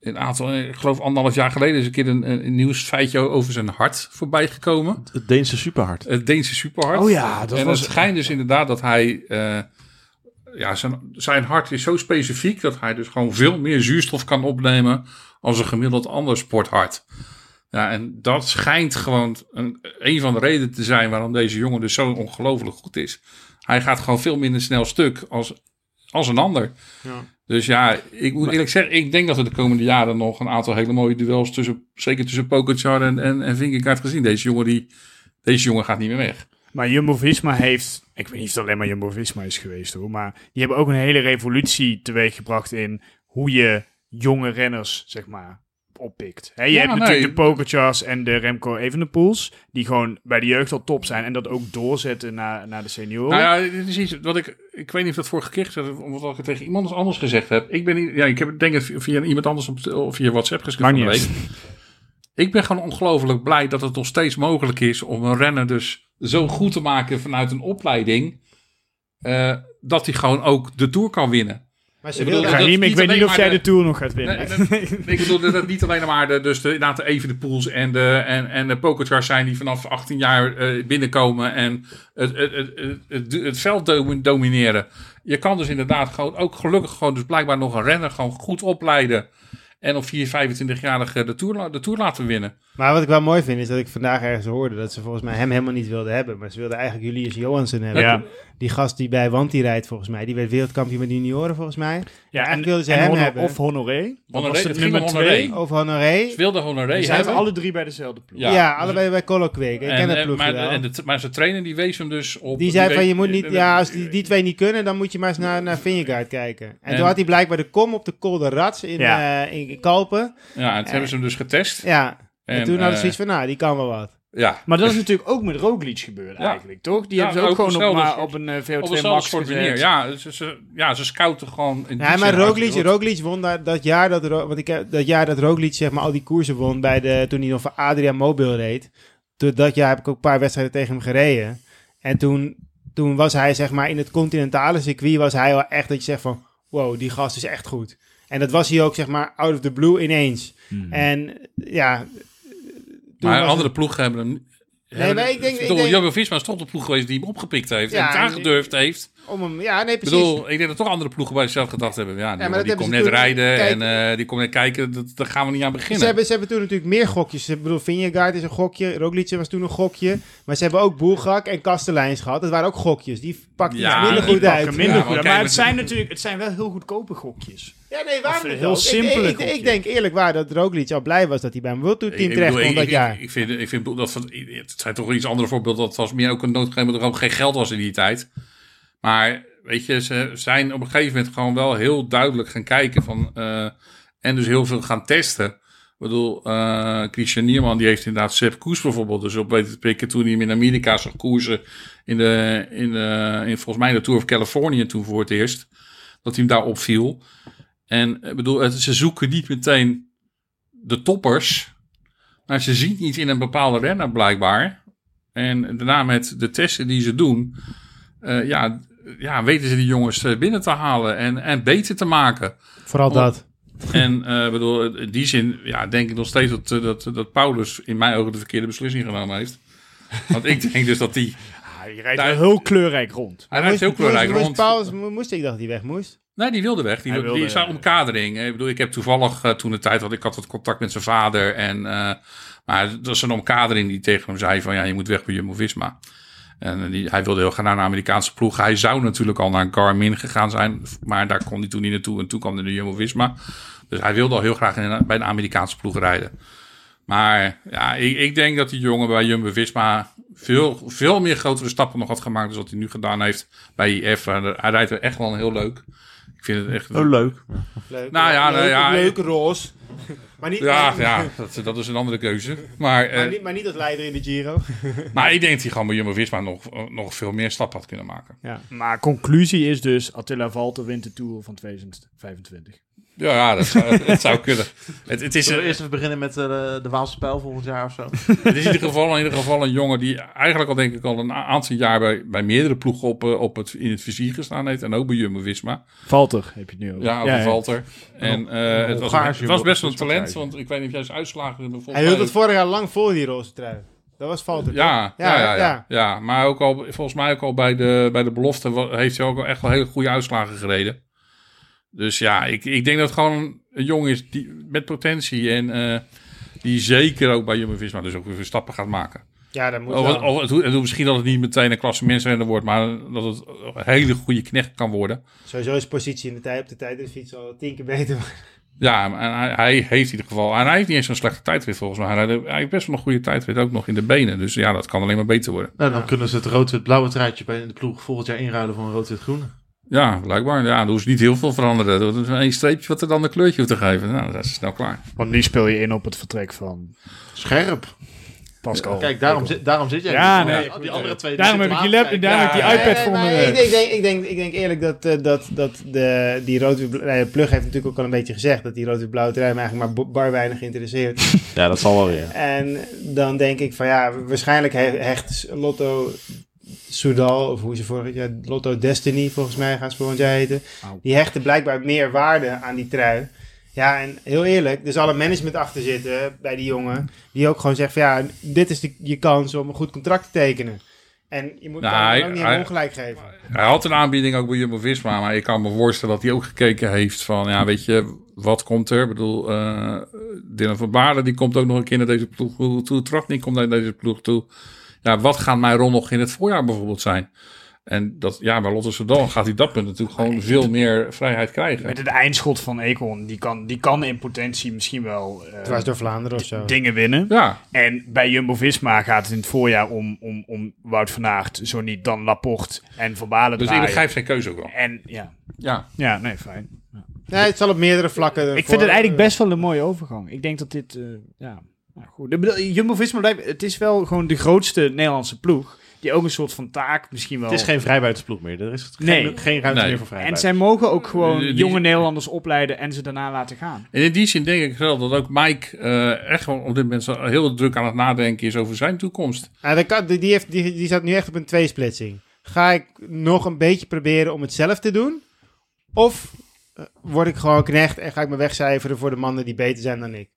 een aantal, ik geloof anderhalf jaar geleden is een keer een, een nieuwsfeitje over zijn hart voorbij gekomen. Het Deense superhard. Het Deense superhart. Oh ja, dat en was- het schijnt dus inderdaad dat hij... eh, ja, zijn, zijn hart is zo specifiek dat hij dus gewoon veel meer zuurstof kan opnemen als een gemiddeld ander sporthart. Ja, en dat schijnt gewoon een, een van de redenen te zijn waarom deze jongen dus zo ongelooflijk goed is. Hij gaat gewoon veel minder snel stuk als, als een ander. Ja. Dus ja, ik moet eerlijk zeggen, ik denk dat we de komende jaren nog een aantal hele mooie duels tussen, zeker tussen Pogacar en, en, en Vingegaard gezien. Deze jongen, die, deze jongen gaat niet meer weg. Maar Jumbo-Visma heeft... Ik weet niet of het alleen maar Jumbo-Visma is geweest hoor. Maar die hebben ook een hele revolutie teweeggebracht in hoe je jonge renners, zeg maar, oppikt. Je Ja, hebt nee. natuurlijk de Pokerchars en de Remco Evenepoels, die gewoon bij de jeugd al top zijn en dat ook doorzetten naar, naar de senioren. Nou ja, dit is iets wat ik... Ik weet niet of dat vorige keer gezegd heb, of wat ik tegen iemand anders gezegd heb. Ik ben niet... Ja, ik heb het denk ik via iemand anders op, of via WhatsApp geschreven. Ik ben gewoon ongelooflijk blij dat het nog steeds mogelijk is om een renner dus zo goed te maken vanuit een opleiding. eh, dat hij gewoon ook de Tour kan winnen. Maar ze Ik bedoel, dat- ik weet niet of jij de- de Tour nog gaat winnen. Nee, nee, ik bedoel dat het niet alleen maar de, dus de, inderdaad de Evenepoels en de, en, en de Pokerchars zijn die vanaf 18 jaar eh, binnenkomen en het, het, het, het, het, het veld domi- domineren. Je kan dus inderdaad gewoon ook gelukkig gewoon dus blijkbaar nog een renner gewoon goed opleiden. En op 4, 25-jarige de tour, de tour laten winnen. Maar wat ik wel mooi vind, is dat ik vandaag ergens hoorde dat ze volgens mij hem helemaal niet wilden hebben. Maar ze wilden eigenlijk Julius Johansen hebben. Ja. Die gast die bij Wanty rijdt volgens mij. Die werd wereldkampioen met junioren volgens mij. Ja, en wilden ze en hem Honor- hebben. Of Honoré. Dat Honoré, het het nummer Honoré. twee. Of Honoré. Ze wilden Honoré Die zijn hebben. alle drie bij dezelfde ploeg. Ja, Ja. allebei bij Colo Quick. Ik En, ken het eh, ploegje maar, wel. en de, maar zijn trainer die wees hem dus op. die zei van, je moet niet... Ja, als die, die twee niet kunnen, dan moet je maar eens naar, naar Vingegaard kijken. En, En- toen had hij blijkbaar de kom op de Col de Rats in, Ja. eh, in Kalpen. Ja, en toen hebben ze hem dus getest. Ja. En, En, toen hadden eh, ze zoiets van, nou, die kan wel wat. Ja, Maar dat is natuurlijk ook met Roglic gebeurd Ja. eigenlijk, toch? Die Ja, hebben ze ook, ook gewoon op, soort- op een eh, VO2 op eenzelfde max gezet. Ja, ze, ze, ja, ze scouten gewoon. in Ja, maar Roglic. Roglic won daar, dat jaar dat, want ik, heb- dat jaar dat Roglic zeg maar al die koersen won bij de, toen hij nog voor Adria Mobil reed. Toen, dat jaar heb ik ook een paar wedstrijden tegen hem gereden. En toen, toen was hij zeg maar in het continentale circuit was hij wel echt dat je zegt van wow, die gast is echt goed. En dat was hij ook zeg maar out of the blue ineens. En ja, Maar andere het- ploegen hebben hem. Nee, maar ik denk- ik denk- Jumbo Visma is toch de ploeg geweest die hem opgepikt heeft. Ja, en het aangedurfd heeft. om hem, ja, nee, Ik precies. bedoel, ik denk dat toch andere ploegen bij zichzelf gedacht hebben. Ja, die, maar komt net rijden kijk- en eh, die komt net kijken. Dat, daar gaan we niet aan beginnen. Ze hebben, ze hebben toen natuurlijk meer gokjes. Ik bedoel, Vingegaard is een gokje. Roglic was toen een gokje. Maar ze hebben ook Boelgak en Kasteleins gehad. Dat waren ook gokjes. Die pakten Ja, iets minder goed uit. minder Ja, goed maar Maar het zijn natuurlijk het zijn wel heel goedkope gokjes. Ja, nee, waarom niet heel? Ik- ik, denk eerlijk waar dat Roglic al blij was dat hij bij een World Tour team terecht kon dat jaar. Ik vind, ik vind dat van, het zijn toch iets andere voorbeelden. Dat was meer ook een noodgegeven dat er ook geen geld was in die tijd. Maar weet je, ze zijn op een gegeven moment gewoon wel heel duidelijk gaan kijken van eh, en dus heel veel gaan testen. Ik bedoel, eh, Christian Nierman die heeft inderdaad Sepp Koes bijvoorbeeld dus op weten te pikken toen hij hem in Amerika zag koersen in de, in de in volgens mij de Tour of California toen voor het eerst dat hij hem daar opviel. En ik bedoel, het, ze zoeken niet meteen de toppers, maar ze zien iets in een bepaalde renner blijkbaar. En daarna met de testen die ze doen, eh, ja, ja, weten ze die jongens eh, binnen te halen en, en beter te maken. Vooral dat. En eh, bedoel, in die zin ja, denk ik nog steeds dat, eh, dat, dat Paulus in mijn ogen de verkeerde beslissing genomen heeft. Want ik denk dus dat die... Ja, je rijdt Daar- wel heel kleurrijk rond. Hij rijdt heel kleurrijk moest, rond. Paulus, mo- moest ik dacht dat hij weg moest. Nee, die wilde weg. Die, Hij die wilde- is aan omkadering. Ik bedoel, ik heb toevallig eh, toen de tijd had ik had het contact met zijn vader. En, eh, maar het was een omkadering die tegen hem zei van ja, je moet weg bij Jumbo-Visma. En eh, die, hij wilde heel graag naar een Amerikaanse ploeg. Hij zou natuurlijk al naar Garmin gegaan zijn. Maar daar kon hij toen niet naartoe. En toen kwam hij naar Jumbo-Visma. Dus hij wilde al heel graag in een- bij een Amerikaanse ploeg rijden. Maar ja, ik, ik denk dat die jongen bij Jumbo-Visma veel, veel meer grotere stappen nog had gemaakt... dan wat hij nu gedaan heeft bij IF. Hij rijdt er echt wel heel leuk. Ik vind het echt... Oh, leuk. Leuk, Nou ja, nou ja, leuk roze. Maar niet, Ja, maar, ja dat, dat is een andere keuze. Maar, eh, maar, niet, maar niet als leider in de Giro. maar ik denk dat hij gewoon bij Jumbo-Visma nog, nog veel meer stappen had kunnen maken. Maar conclusie is dus Attila Valter wint de Tour van 2025. Ja, ja dat, zou, het zou kunnen. Het, het, is, Zullen we een- eerst even beginnen met eh, de, de Waalse Pijl volgend jaar of zo? het is in ieder, geval, in ieder geval een jongen die eigenlijk al denk ik al een aantal jaar bij, bij meerdere ploegen op, eh, op het, in het vizier gestaan heeft. En ook bij Jumbo-Visma. Valter heb je het nu over. Ja, over Valter. En eh, het, was, het was best wel een talent, krijgen. want ik weet niet of jij zijn uitslagen hebt. Hij hield het vorig jaar lang vol, die roze trui. Dat was Valter. Ja, ja, ja, ja, ja. ja. maar ook al, volgens mij ook al bij de, bij de belofte heeft hij ook al echt wel hele goede uitslagen gereden. Dus ja, ik, ik denk dat het gewoon een jongen is die, met potentie en eh, die zeker ook bij Jumbo-Visma dus ook weer stappen gaat maken. Ja, dat moet Of, wel. of, het, het- misschien dat het niet meteen een klassementsrenner wordt, maar dat het een hele goede knecht kan worden. Sowieso is positie in de tijd op de tijdritfiets al tien keer beter. Ja, en hij, hij heeft in ieder geval, en hij heeft niet eens zo'n slechte tijdrit volgens mij. Hij, hij heeft best wel een goede tijdrit, ook nog in de benen. Dus ja, dat kan alleen maar beter worden. Nou, dan kunnen ze het rood-wit-blauwe truitje bij de ploeg volgend jaar inruilen voor een rood-wit-groene. Ja, blijkbaar. Ja, er hoeft niet heel veel veranderen. Dat is één streepje wat er dan een kleurtje hoeft te geven. Nou, dat is snel klaar. Want nu speel je in op het vertrek van Scherp. Pascal. Kijk, daarom, zit, daarom zit jij. Ja, hier. nee, die andere twee. Daarom heb ik die, hem lap, daarom heb ik die iPad voor me. ik, ik, denk, ik, denk, ik denk eerlijk dat, eh, dat, dat de, die rood-wit-blauwe plug heeft natuurlijk ook al een beetje gezegd dat die rood-wit-blauwe trui me eigenlijk maar bar weinig interesseert. Ja, dat zal wel weer. en dan denk ik van ja, waarschijnlijk he- hecht Lotto Soudal, of hoe ze vorig jaar, Lotto Destiny volgens mij gaan ze volgend jaar heten. Au. Die hechten blijkbaar meer waarde aan die trui. Ja, en heel eerlijk, er zal een management achter zitten bij die jongen. Die ook gewoon zegt van ja, dit is de, je kans om een goed contract te tekenen. En je moet Nou, hem hij- ook niet hij- ongelijk geven. Hij had een aanbieding ook bij Jumbo-Visma, maar ik kan me voorstellen dat hij ook gekeken heeft van, ja, weet je, wat komt er? Ik bedoel, eh Dylan van Baarden, die komt ook nog een keer naar deze ploeg toe. Trotny komt naar deze ploeg toe. Ja, wat gaat mijn rol nog in het voorjaar bijvoorbeeld zijn? En dat, ja, bij Lotte Soudal gaat hij dat punt natuurlijk gewoon veel meer vrijheid krijgen. Met het eindschot van Econ, die kan, die kan in potentie misschien wel eh, Dwars door Vlaanderen of zo. dingen winnen. Ja, En bij Jumbo-Visma gaat het in het voorjaar om, om, om Wout van Aert, zo niet dan Laporte en Van Balen dus ik begrijp zijn keuze ook wel. En ja, Ja, ja, nee, fijn. Nee, het zal op meerdere vlakken. Ik vind het eigenlijk best wel een mooie overgang. Ik denk dat dit, eh, ja, nou goed. Jumbo-Visma, blijft- het is wel gewoon de grootste Nederlandse ploeg. Die ook een soort van taak misschien wel... Het is geen vrijbuitensploeg meer. Er is Nee. geen, geen ruimte Nee. meer voor en vrijbuiters. zij mogen ook gewoon Die- die- jonge Nederlanders opleiden en ze daarna laten gaan. en in die zin denk ik wel dat ook Mike eh, echt gewoon op dit moment zo heel druk aan het nadenken is over zijn toekomst. Ja, dat kan, die, heeft, die, die staat nu echt op een tweesplitsing. Ga ik nog een beetje proberen om het zelf te doen? Of eh, word ik gewoon knecht en ga ik me wegcijferen voor de mannen die beter zijn dan ik?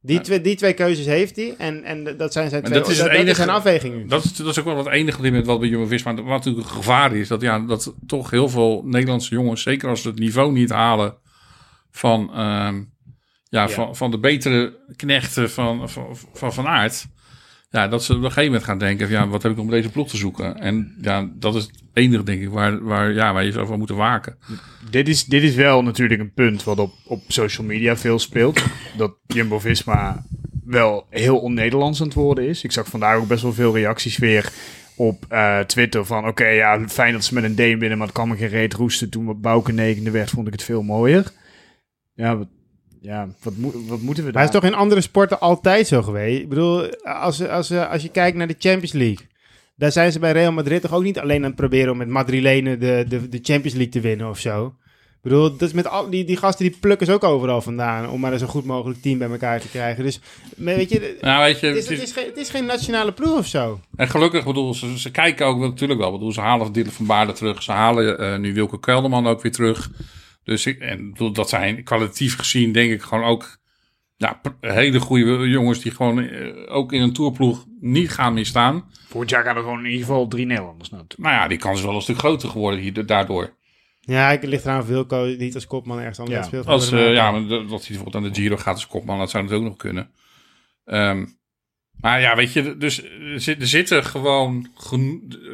Die, twee, die twee keuzes heeft hij en, en dat zijn zijn twee dat is dat, dat enige- zijn afweging nu. Dat is, dat is ook wel het enige op dit moment wat bij Jumbo-Visma wat natuurlijk een gevaar is. Dat, ja, dat toch heel veel Nederlandse jongens, zeker als ze het niveau niet halen van, ehm, ja, Van, van de betere knechten van Van, van, van Aert. Ja, dat ze op een gegeven moment gaan denken van, ja, wat heb ik met deze ploeg te zoeken? En ja, dat is het enige denk ik waar, waar, ja, waar je zo van moet waken. Dit is, dit is wel natuurlijk een punt wat op, op social media veel speelt. dat Jumbo-Visma wel heel on-Nederlands aan het worden is. Ik zag vandaag ook best wel veel reacties weer op eh, Twitter van... oké, ja, fijn dat ze met een D binnen, maar het kan me geen reet roesten. Toen Bouke negende werd, vond ik het veel mooier. Ja, ja, wat, moet wat moeten we Maar daar? het is toch in andere sporten altijd zo geweest? Ik bedoel, als, als, als je kijkt naar de Champions League... daar zijn ze bij Real Madrid toch ook niet alleen aan het proberen... om met Madrilenen de, de, de Champions League te winnen of zo? Ik bedoel, dat is met al, die, die gasten die plukken ze ook overal vandaan... om maar een zo goed mogelijk team bij elkaar te krijgen. Dus, weet je... Nou, weet je, Het is, het het, is- is geen, het is geen nationale ploeg of zo. En gelukkig, bedoel, ze, ze kijken ook wel, natuurlijk wel. Bedoel, ze halen Dylan van Baarden terug. Ze halen eh, nu Wilke Kelderman ook weer terug. Dus ik, en bedoel, dat zijn kwalitatief gezien, denk ik, gewoon ook ja, pr- hele goede jongens die gewoon eh, ook in een tourploeg niet gaan misstaan. Volgend jaar gaan er gewoon in ieder geval drie Nederlanders naartoe. Nou ja, die kans is wel een stuk groter geworden hier, daardoor. Ja, ik ligt eraan of Wilco niet als kopman ergens anders Ja, speelt. Als, eh, ja, maar dat dat hij bijvoorbeeld aan de Giro gaat als kopman, dat zou het ook nog kunnen. Ehm, maar ja, weet je, dus er zit- zitten gewoon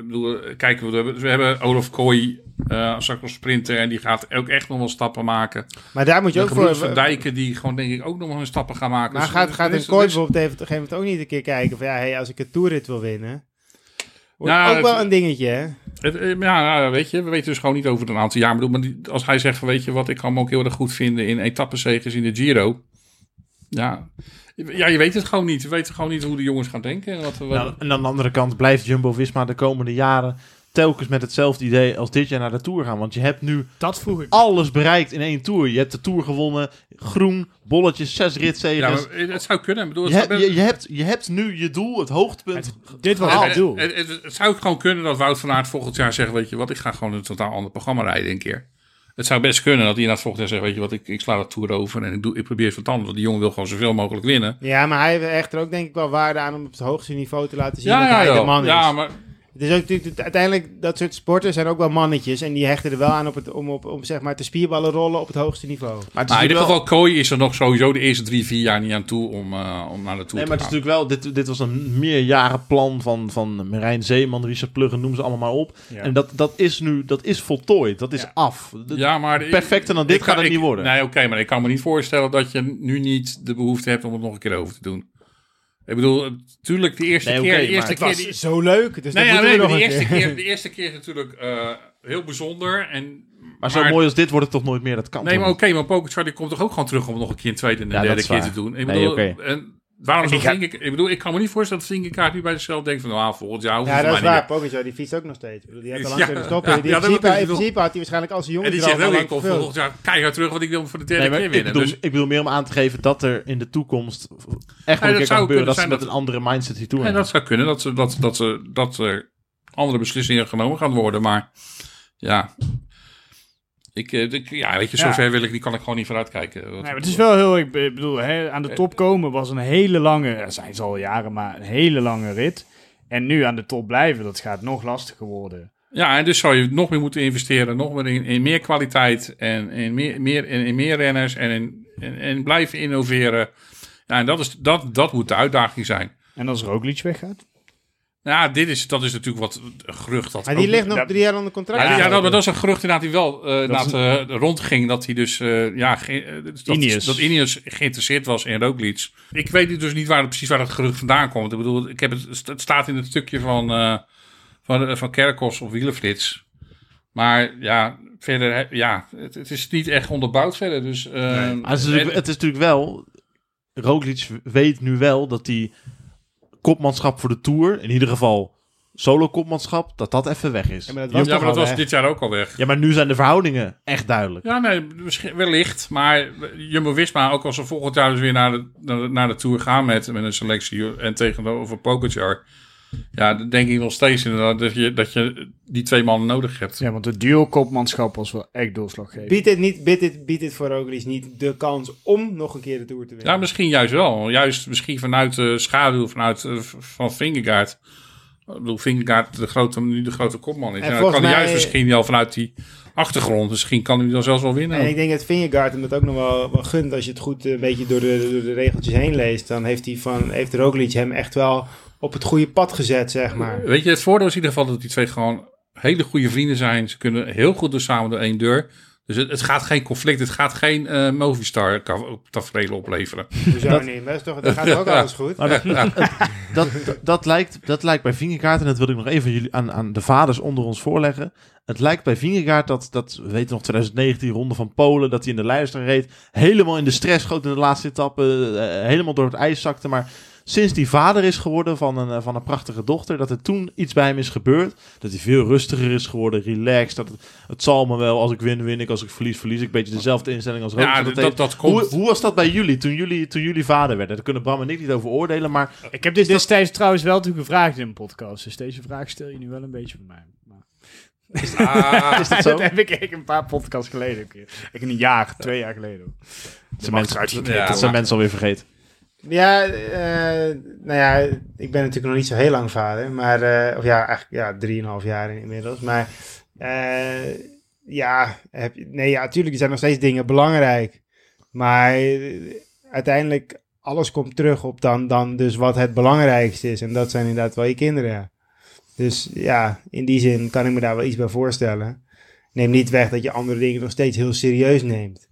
bedoel, Kijk, we hebben, we hebben Olaf Kooi eh als sprinter en die gaat ook echt nog wel stappen maken. maar daar moet je ook voor... van Dijken die gewoon denk ik ook nog wel een stappen gaan maken. Maar Dus gaat, gaat een Kooi bijvoorbeeld op een gegeven moment ook niet een keer kijken van ja, hey, als ik een toerrit wil winnen. Ook het- wel een dingetje, hè? Het, eh, ja, nou, weet je, we weten dus gewoon niet over een aantal jaar. Maar als hij zegt van, weet je wat, ik kan hem ook heel erg goed vinden in etappenzegers in de Giro. Ja. ja, je weet het gewoon niet. We weten gewoon niet hoe de jongens gaan denken. En wat, wat- Nou, en aan de andere kant blijft Jumbo-Visma de komende jaren telkens met hetzelfde idee als dit jaar naar de Tour gaan. Want je hebt nu Dat vroeg ik. alles bereikt in één Tour. Je hebt de Tour gewonnen, groen, bolletjes, zes ja, ritzegers. maar het zou kunnen. Ik bedoel, je, zou- je, je, hebt, je hebt nu je doel, het hoogtepunt. Dit was het doel. het, het, het zou gewoon kunnen dat Wout van Aert volgend jaar zegt, weet je wat, ik ga gewoon een totaal ander programma rijden een keer. Het zou best kunnen dat hij na het volgend jaar zegt, weet je wat, ik, ik sla de Tour over en ik, doe, ik probeer het wat anders. Want die jongen wil gewoon zoveel mogelijk winnen. Ja, maar hij hecht er ook denk ik wel waarde aan om op het hoogste niveau te laten zien Ja, dat ja, hij de man is. ja, maar Het is ook natuurlijk, uiteindelijk, dat soort sporten zijn ook wel mannetjes. En die hechten er wel aan op het, om, op, om zeg maar te spierballen rollen op het hoogste niveau. Maar het is Maar in ieder geval, Kooi is er nog sowieso de eerste drie, vier jaar niet aan toe om, eh, om naar de Tour Nee, maar te het gaan. is natuurlijk wel, dit, dit was een meerjarenplan van, van Marijn Zeeman, Richard Pluggen, noem ze allemaal maar op. Ja. En dat, dat is nu, dat is voltooid, dat is Ja. af. Dat- Ja, maar perfecter dan dit ik gaat het niet worden. Nee, oké, maar ik kan me niet voorstellen dat je nu niet de behoefte hebt om het nog een keer over te doen. Ik bedoel, natuurlijk de eerste Nee, keer, de maar eerste Het keer, was die- zo leuk, dus Nee, dat ja, nee, maar nog de een eerste keer. keer, de eerste keer is natuurlijk eh, heel bijzonder. En, Maar zo Maar- mooi als dit wordt het toch nooit meer? Dat kan Nee, maar oké, maar Pogacar die komt toch ook gewoon terug om nog een keer een tweede en een Ja, derde keer waar. te doen. Ik Nee, bedoel, oké. en waarom ik, ik bedoel, ik kan me niet voorstellen dat Vingegaard nu bij zichzelf denkt van, nou, volgend jaar hoeft Ja, dat is waar. Pogacar, die fietst ook nog steeds. Ik Die heeft al Ja, lang kunnen stoppen. ja, Die ja, in principe, bedoel ik. in principe had hij waarschijnlijk als een jongen. En die zegt ook, ik kom gevuld. volgend jaar keihard terug, want ik wil voor de derde Nee, keer ik winnen. bedoel, Dus, ik bedoel meer om aan te geven dat er in de toekomst echt wel een keer kan zou gebeuren kunnen dat ze zijn met dat- een andere mindset hier toe en dat zou kunnen, dat, ze, dat, dat, ze, dat er andere beslissingen genomen gaan worden. Maar ja, ik, eh, ik- ja weet je, Ja. zover wil ik, die kan ik gewoon niet vooruit kijken. Nee, maar het is wel heel, ik be- bedoel, hè, aan de top komen was een hele lange, zijn ze al jaren, maar een hele lange rit. En nu aan de top blijven, dat gaat nog lastiger worden. Ja, en dus zou je nog meer moeten investeren, nog meer in, in meer kwaliteit en in meer, meer, in, in meer renners en, in, en, en blijven innoveren. Ja, en dat, is, dat, dat moet de uitdaging zijn. En als Roglic weggaat? Ja, dit is, dat is natuurlijk wat een gerucht. Dat Maar die ook- ligt nog dat- drie jaar onder contract. Ja, ja, dat, maar dat is een gerucht inderdaad die wel eh Dat inderdaad, eh, rondging. Dat hij dus, eh, ja, ge- dat, Ineos. dat Ineos geïnteresseerd was in Roglic. Ik weet dus niet waar, precies waar dat gerucht vandaan komt. Ik bedoel, ik heb het, het staat in het stukje van, eh van, van Kerkos of Wielenflits. Maar ja, verder, ja, het, het is niet echt onderbouwd verder. Dus, eh, Maar het, is natuurlijk, en- het is natuurlijk wel... Roglic weet nu wel dat die kopmanschap voor de Tour, in ieder geval solo-kopmanschap, dat dat even weg is. Ja, maar dat ja, was maar dat dit jaar ook al weg. Ja, maar nu zijn de verhoudingen echt duidelijk. Ja, nee, misschien wellicht. Maar Jumbo-Visma, ook als ze volgend jaar dus weer naar de, naar de, naar de Tour gaan met, met een selectie en tegenover Pogacar. Ja, dan denk ik nog steeds inderdaad dat je, dat je die twee mannen nodig hebt. Ja, want het duo-kopmanschap was wel echt doorslaggevend. Biedt dit, niet, biedt, dit, biedt dit voor Roglic niet de kans om nog een keer de Tour te winnen? Ja, misschien juist wel. Juist misschien vanuit de schaduw vanuit, eh, van Vingegaard. Ik bedoel, Vingegaard de grote, nu de grote kopman is. En Ja, dan volgens kan hij juist misschien wel vanuit die achtergrond. Misschien kan hij dan zelfs wel winnen. En ik denk dat Vingegaard hem dat ook nog wel, wel gunt als je het goed eh, een beetje door de, door de regeltjes heen leest. Dan heeft, hij van, heeft Roglic hem echt wel op het goede pad gezet, zeg maar. Weet je, het voordeel is in ieder geval dat die twee gewoon hele goede vrienden zijn. Ze kunnen heel goed door samen door één deur. Dus het, het gaat geen conflict, het gaat geen eh Movistar tafereel opleveren. Hoezo Dat- niet? Dat, is toch, dat gaat ook alles goed? Maar dat, dat, dat, dat lijkt, dat lijkt bij Vingegaard, en dat wil ik nog even jullie aan, aan de vaders onder ons voorleggen. Het lijkt bij Vingegaard dat, dat, we weten nog 2019, ronde van Polen, dat hij in de lijster reed. Helemaal in de stress schoot in de laatste etappe, eh, helemaal door het ijs zakte. Maar sinds die vader is geworden van een, eh, van een prachtige dochter, dat er toen iets bij hem is gebeurd. Dat hij veel rustiger is geworden, relaxed. Dat het, het zal me wel, als ik win, win ik. Als ik verlies, verlies ik. Een beetje dezelfde instelling als Roglic Ja, dat dat, komt. Hoe, hoe was dat bij jullie toen, jullie, toen jullie vader werden? Daar kunnen Bram en ik niet over oordelen, maar Ik heb dit destijds trouwens wel natuurlijk gevraagd in een podcast. Dus deze vraag stel je nu wel een beetje voor mij. Maar... Ah, is dat zo? dat heb ik een paar podcasts geleden. een keer. Ik een jaar, twee jaar geleden. mensen, Ja, dat zijn mensen alweer vergeten. Ja, eh, nou ja, ik ben natuurlijk nog niet zo heel lang vader. Maar, eh, of ja, eigenlijk ja, drieënhalf jaar inmiddels. Maar eh, ja, nee, ja, natuurlijk zijn nog steeds dingen belangrijk. Maar uiteindelijk, alles komt terug op dan, dan dus wat het belangrijkste is. En dat zijn inderdaad wel je kinderen. Dus ja, in die zin kan ik me daar wel iets bij voorstellen. Neem niet weg dat je andere dingen nog steeds heel serieus neemt.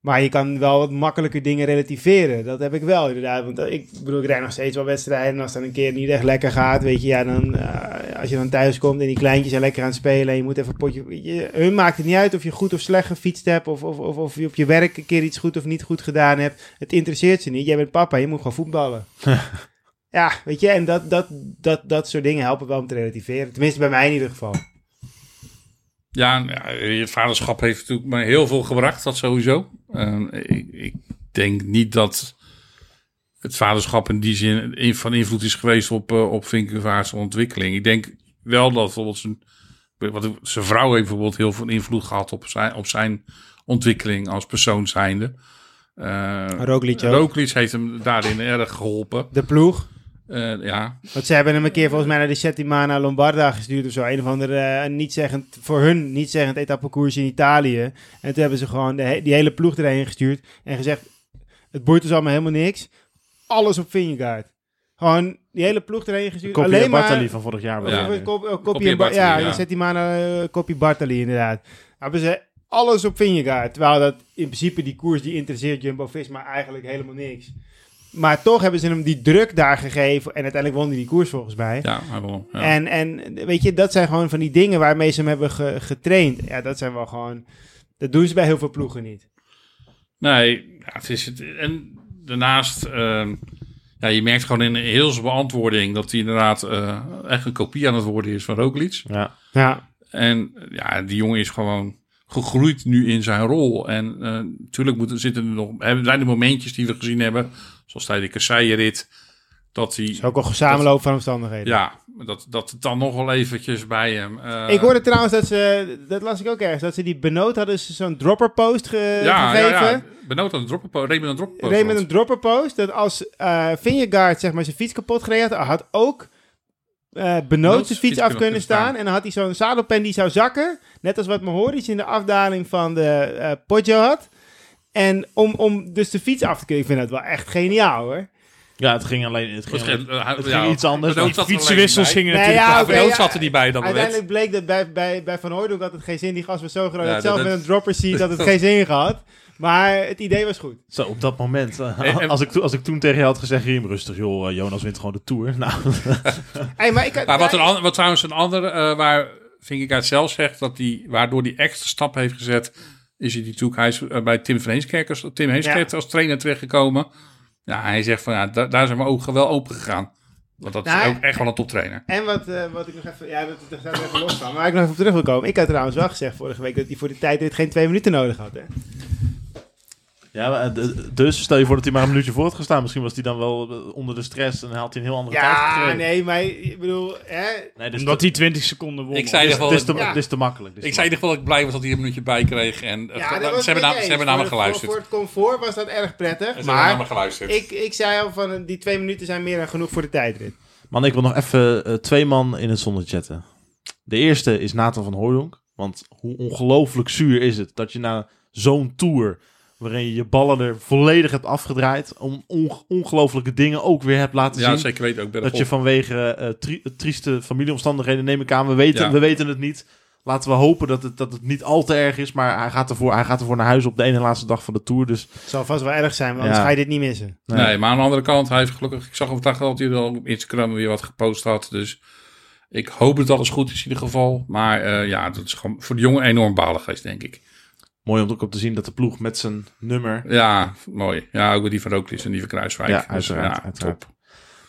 Maar je kan wel wat makkelijker dingen relativeren. Dat heb ik wel inderdaad. Want ik bedoel, ik rijd nog steeds wel wedstrijden. En als het dan een keer niet echt lekker gaat, weet je, ja, dan eh, als je dan thuis komt en die kleintjes zijn lekker aan het spelen. En je moet even een potje. Je, hun maakt het niet uit of je goed of slecht gefietst hebt. Of, of, of, of je op je werk een keer iets goed of niet goed gedaan hebt. Het interesseert ze niet. Jij bent papa, je moet gewoon voetballen. ja, weet je, en dat, dat, dat, dat soort dingen helpen wel om te relativeren. Tenminste, bij mij in ieder geval. Ja, ja, het vaderschap heeft natuurlijk me heel veel gebracht, dat sowieso. Ehm, ik, ik denk niet dat het vaderschap in die zin in- van invloed is geweest op, eh op Vinkevaart's ontwikkeling. Ik denk wel dat bijvoorbeeld zijn, wat, zijn vrouw heeft bijvoorbeeld heel veel invloed gehad op zijn, op zijn ontwikkeling als persoon zijnde. Uh. Roglic heeft hem daarin erg geholpen. De ploeg. Eh, ja, Want ze hebben hem een keer volgens mij naar de Settimana Lombarda gestuurd of zo. Een of andere eh, niet zeggend, voor hun niet zeggend etappekoers in Italië. En toen hebben ze gewoon de he- die hele ploeg erheen gestuurd. En gezegd, het boeit ons allemaal helemaal niks. Alles op Vingegaard. Gewoon die hele ploeg erheen gestuurd. Alleen maar... Bartali van vorig jaar. Ja. Kop, eh, kopie Kopie Bartali, ja, ja. de Settimana kopie Bartali inderdaad. Hebben ze alles op Vingegaard. Terwijl dat in principe die koers die interesseert Jumbo-Visma eigenlijk helemaal niks. Maar toch hebben ze hem die druk daar gegeven. En uiteindelijk won hij die koers volgens mij. Ja, hij won. Ja. En, en weet je, dat zijn gewoon van die dingen waarmee ze hem hebben ge- getraind. Ja, dat zijn wel gewoon... Dat doen ze bij heel veel ploegen niet. Nee, ja, het is het. En daarnaast, ehm, ja, je merkt gewoon in heel zijn beantwoording dat hij inderdaad eh, echt een kopie aan het worden is van Roglic. Ja. Ja. En ja, die jongen is gewoon gegroeid nu in zijn rol. En eh, natuurlijk moeten, zitten er nog, hebben- zijn er momentjes die we gezien hebben, zoals tijdens de Kasseien-rit, dat hij, is ook al een samenloop van omstandigheden. ja, dat, dat het dan nog wel eventjes bij hem. eh, Ik hoorde trouwens dat ze, dat las ik ook ergens, dat ze die benoot hadden ze zo'n dropper post ge- ja, gegeven. ja, ja, benoot aan de dropperpost, reed met een dropperpost. reed met een dropper post. Dat als Vingegaard zeg maar zijn fiets kapot gereden had, had ook eh Benoot zijn fiets af kunnen staan. En dan had hij zo'n zadelpen die zou zakken. Net als wat Mohoric in de afdaling van de eh Poggio had. En om, om dus de fiets af te kunnen. Ik vind dat wel echt geniaal hoor. Ja, het ging alleen... Het ging, Het eh, het ja, ging iets anders. Er alleen Fietsenwissels bij. gingen Nee, natuurlijk... ja, Benoot ja. zat er niet bij dan. Uiteindelijk bleek dat bij, bij, bij Van Hooydonk had het geen zin. Die gast was zo groot Ja, dat zelf dat- met een dropper ziet dat het geen zin gehad. Maar het idee was goed. Zo, op dat moment. eh, En- en- als, ik, to- als ik toen tegen je had gezegd, Riem, rustig joh, eh, Jonas wint gewoon de Tour. Nou, Hey, maar ik Maar wat, een, an- wat trouwens een andere, eh, waar Vingegaard zelf zegt, dat die, waardoor die extra stap heeft gezet, is hij natuurlijk, hij is eh, bij Tim van Heemskerk als, Tim Heemskerk als trainer terechtgekomen. Ja, hij zegt van, ja, da- daar zijn mijn ogen wel open gegaan. Want dat Nou, is ook echt wel een toptrainer. En wat, eh, wat ik nog even... Ja, dat, er even los van. Maar waar ik nog even op terug wil komen. Ik had trouwens wel gezegd vorige week dat hij voor de tijdrit geen twee minuten nodig had. Hè? Ja, eh, dus stel je voor dat hij maar een minuutje voor had gestaan. Misschien was hij dan wel eh, onder de stress en had hij een heel andere tijd Ja, gekregen. nee, maar ik bedoel... Hè? Nee, dus Omdat hij 20 seconden won. Ik zei wel, dit is te, Ja. dit is te makkelijk. dit is ik te zei nog wel dat ik blij was dat hij een minuutje bij kreeg. En eh, Ja, ze dat was hebben, na, ze hebben naar me Voor- geluisterd. Voor, voor het comfort was dat erg prettig. Ze hebben naar me Maar geluisterd. ik, ik zei al van eh, die twee minuten zijn meer dan genoeg voor de tijdrit. Man, ik wil nog even eh, twee man in het zonnetje zetten. De eerste is Nathan van Hooydonk. Want hoe ongelooflijk zuur is het dat je na zo'n tour... waarin je je ballen er volledig hebt afgedraaid... om onge- ongelooflijke dingen ook weer hebt laten Ja, zien. zeker weten ook. Dat je vanwege eh, tri- trieste familieomstandigheden neem ik aan. We weten, Ja. we weten het niet. Laten we hopen dat het, dat het niet al te erg is. Maar hij gaat, ervoor, hij gaat ervoor naar huis op de ene laatste dag van de tour. Dus Het zal vast wel erg zijn, want anders Ja. ga je dit niet missen. Nee. Nee, maar aan de andere kant, hij heeft gelukkig, ik zag vandaag dat hij al op Instagram weer wat gepost had. Dus ik hoop dat alles goed is in ieder geval. Maar eh, ja, dat is gewoon voor de jongen enorm balen geweest, denk ik. Mooi om ook op te zien dat de ploeg met zijn nummer... Ja, mooi. Ja, ook die van Rooklis en die van Kruiswijk. Ja, Dus, uiteraard, ja, uiteraard. top.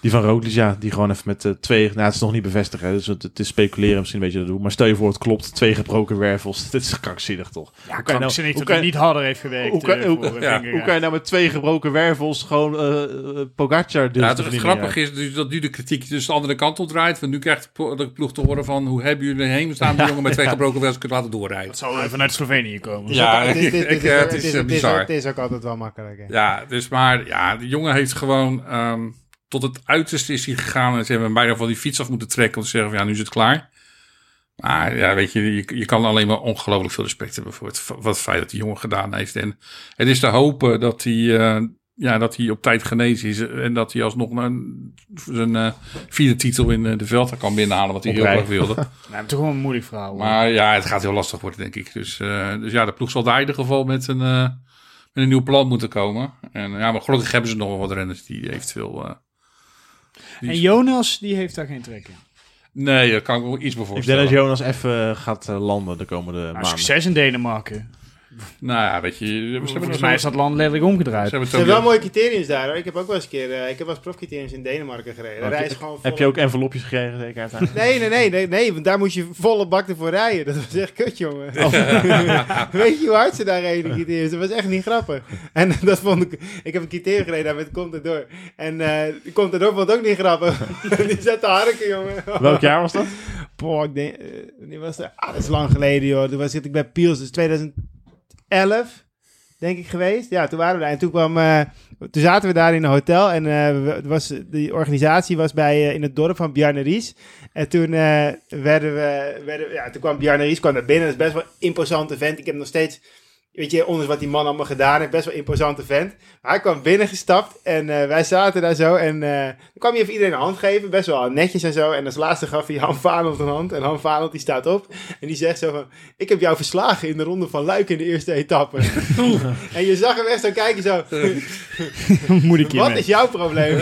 Die van Roglic, ja, die gewoon even met eh, twee... Nou, het is nog niet bevestigd, hè, dus het, het is speculeren misschien een beetje dat doen. Maar stel je voor, het klopt. Twee gebroken wervels. Dit is krankzinnig, toch? Ja, Hoe kan je nou- dat kan hij niet harder heeft gewerkt. Hoe kan, eh, hoe, voor, kan- ja, Vingegaard. hoe kan je nou met twee gebroken wervels gewoon eh eh, Pogacar Ja, het verdienen? grappige is dus dat nu de kritiek dus de andere kant op draait. Want nu krijgt de plo- de ploeg te horen van hoe hebben jullie heen staan die jongen met twee gebroken wels kunnen laten doorrijden. Het zal even vanuit Slovenië komen. Ja, Het is- het is- ik- het is ook- het is, het het bizar. Het is ook altijd wel makkelijk. hè. Ja, dus maar ja, de jongen heeft gewoon ehm, tot het uiterste is hij gegaan en ze hebben hem bijna van die fiets af moeten trekken om te zeggen van ja, nu is het klaar. Maar ja, weet je, je, je kan alleen maar ongelooflijk veel respect hebben voor het, wat het feit dat die jongen gedaan heeft. En het is te hopen dat hij, eh, ja, dat hij op tijd genezen is en dat hij alsnog een, zijn eh, vierde titel in eh, de Velta kan binnenhalen, wat hij heel graag wilde. Nou, toch wel een moeilijk verhaal. hoor. Maar ja, het gaat heel lastig worden, denk ik. Dus, dus ja, de ploeg zal daar in ieder geval met een, met een nieuw plan moeten komen. En ja, maar gelukkig hebben ze nog wel wat renners die eventueel... eh, die- En Jonas, die heeft daar geen trek in. nee, daar kan ik me iets bij Ik denk dat Jonas even gaat eh, landen de komende Nou, maanden. succes in Denemarken. Nou ja, weet je... Ze hebben, Volgens mij is dat land letterlijk omgedraaid. Ze hebben Er wel mooie criteriums daar hoor. Ik heb ook wel eens een keer, eh, ik heb wel eens profcriteriums in Denemarken gereden. Heb je- gewoon Heb ook envelopjes gekregen, zeker? Nee, nee, nee, nee, nee, want daar moest je volle bak ervoor rijden. Dat was echt kut, jongen. Weet je hoe hard ze daar reden, criteriums? Dat was echt niet grappig. En dat vond ik... Ik heb een criterium gereden daar met Contador. En eh Contador vond het ook niet grappig. die zat te harken, jongen. Welk jaar was dat? Boah, ik denk... eh, die was er, ah, dat is lang geleden, joh. Toen was zit ik bij Piels, dus 2011, denk ik, geweest. Ja, toen waren we daar. En toen kwam... eh, toen zaten we daar in een hotel en het was, die organisatie was bij, eh, in het dorp van Bjarne Ries. En toen werden we... Werden, ja, toen kwam Bjarne Ries kwam naar binnen. Dat is best wel een imposante vent. Ik heb nog steeds... weet je, ondanks wat die man allemaal gedaan heeft, best wel imposante vent. Maar hij kwam binnengestapt en eh, wij zaten daar zo en eh, dan kwam hij even iedereen een hand geven, best wel netjes en zo. En als laatste gaf hij Han Vanelt een hand en Han Vanelt die staat op en die zegt zo van, ik heb jou verslagen in de ronde van Luik in de eerste etappe. en je zag hem echt zo kijken zo, Moet ik wat is jouw probleem?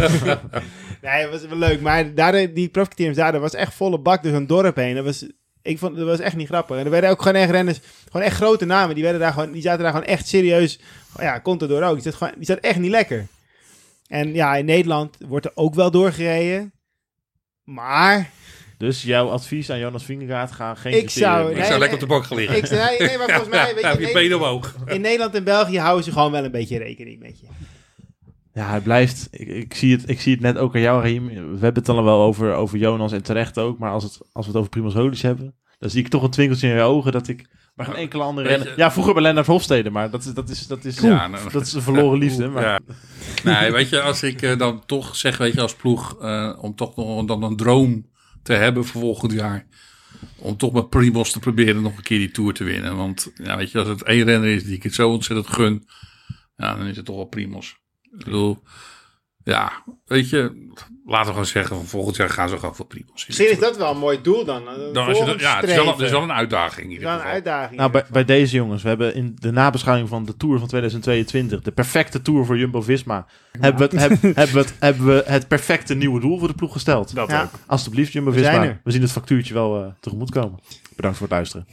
nee, het was wel leuk. Maar daar, die profiteams daar, dat was echt volle bak door zo'n dorp heen. Dat was, ik vond, dat was echt niet grappig. En er werden ook gewoon echt renners, gewoon echt grote namen. Die, werden daar gewoon, die zaten daar gewoon echt serieus. Oh ja, Contador ook. Die zat, gewoon, die zat echt niet lekker. En ja, in Nederland wordt er ook wel doorgereden. Maar Dus jouw advies aan Jonas Vingegaard, ga geen Ik zou-. Ik Nee, zou nee. lekker op de bank gaan liggen. ik zei, nee, maar volgens mij, weet Ja, je, heb je in, benen omhoog. in Nederland en België houden ze gewoon wel een beetje rekening met je. Ja, hij blijft. Ik, ik, zie het, ik zie het net ook aan jou, Raheem. We hebben het dan wel over, over Jonas en terecht ook. Maar als, het, als we het over Primoz Roglic hebben, dan zie ik toch een twinkeltje in je ogen dat ik maar geen enkele andere renner... Ja, vroeger bij Lennart Hofstede, maar dat is, dat is, dat is, Ja, nou, dat is een verloren liefde. Maar Ja. Nee, weet je, als ik eh, dan toch zeg, weet je, als ploeg, eh, om toch nog dan een droom te hebben voor volgend jaar. Om toch met Primos te proberen nog een keer die Tour te winnen. Want, ja, weet je, als het één renner is die ik het zo ontzettend gun, ja, dan is het toch wel Primos. Ik bedoel, ja, weet je, laten we gewoon zeggen, van volgend jaar gaan ze gewoon voor Primos. Misschien is dat wel een mooi doel dan. een Dan het, volgend ja, het is, wel, het is wel een uitdaging in ieder Wel een geval. uitdaging. Nou, bij, bij deze jongens, we hebben in de nabeschouwing van de Tour van 2022, de perfecte Tour voor Jumbo-Visma, hebben, we het, heb- hebben, we het, hebben we het perfecte nieuwe doel voor de ploeg gesteld. Dat Ja. ook. Alsjeblieft, Jumbo-Visma. We zien het factuurtje wel eh, tegemoet komen. Bedankt voor het luisteren.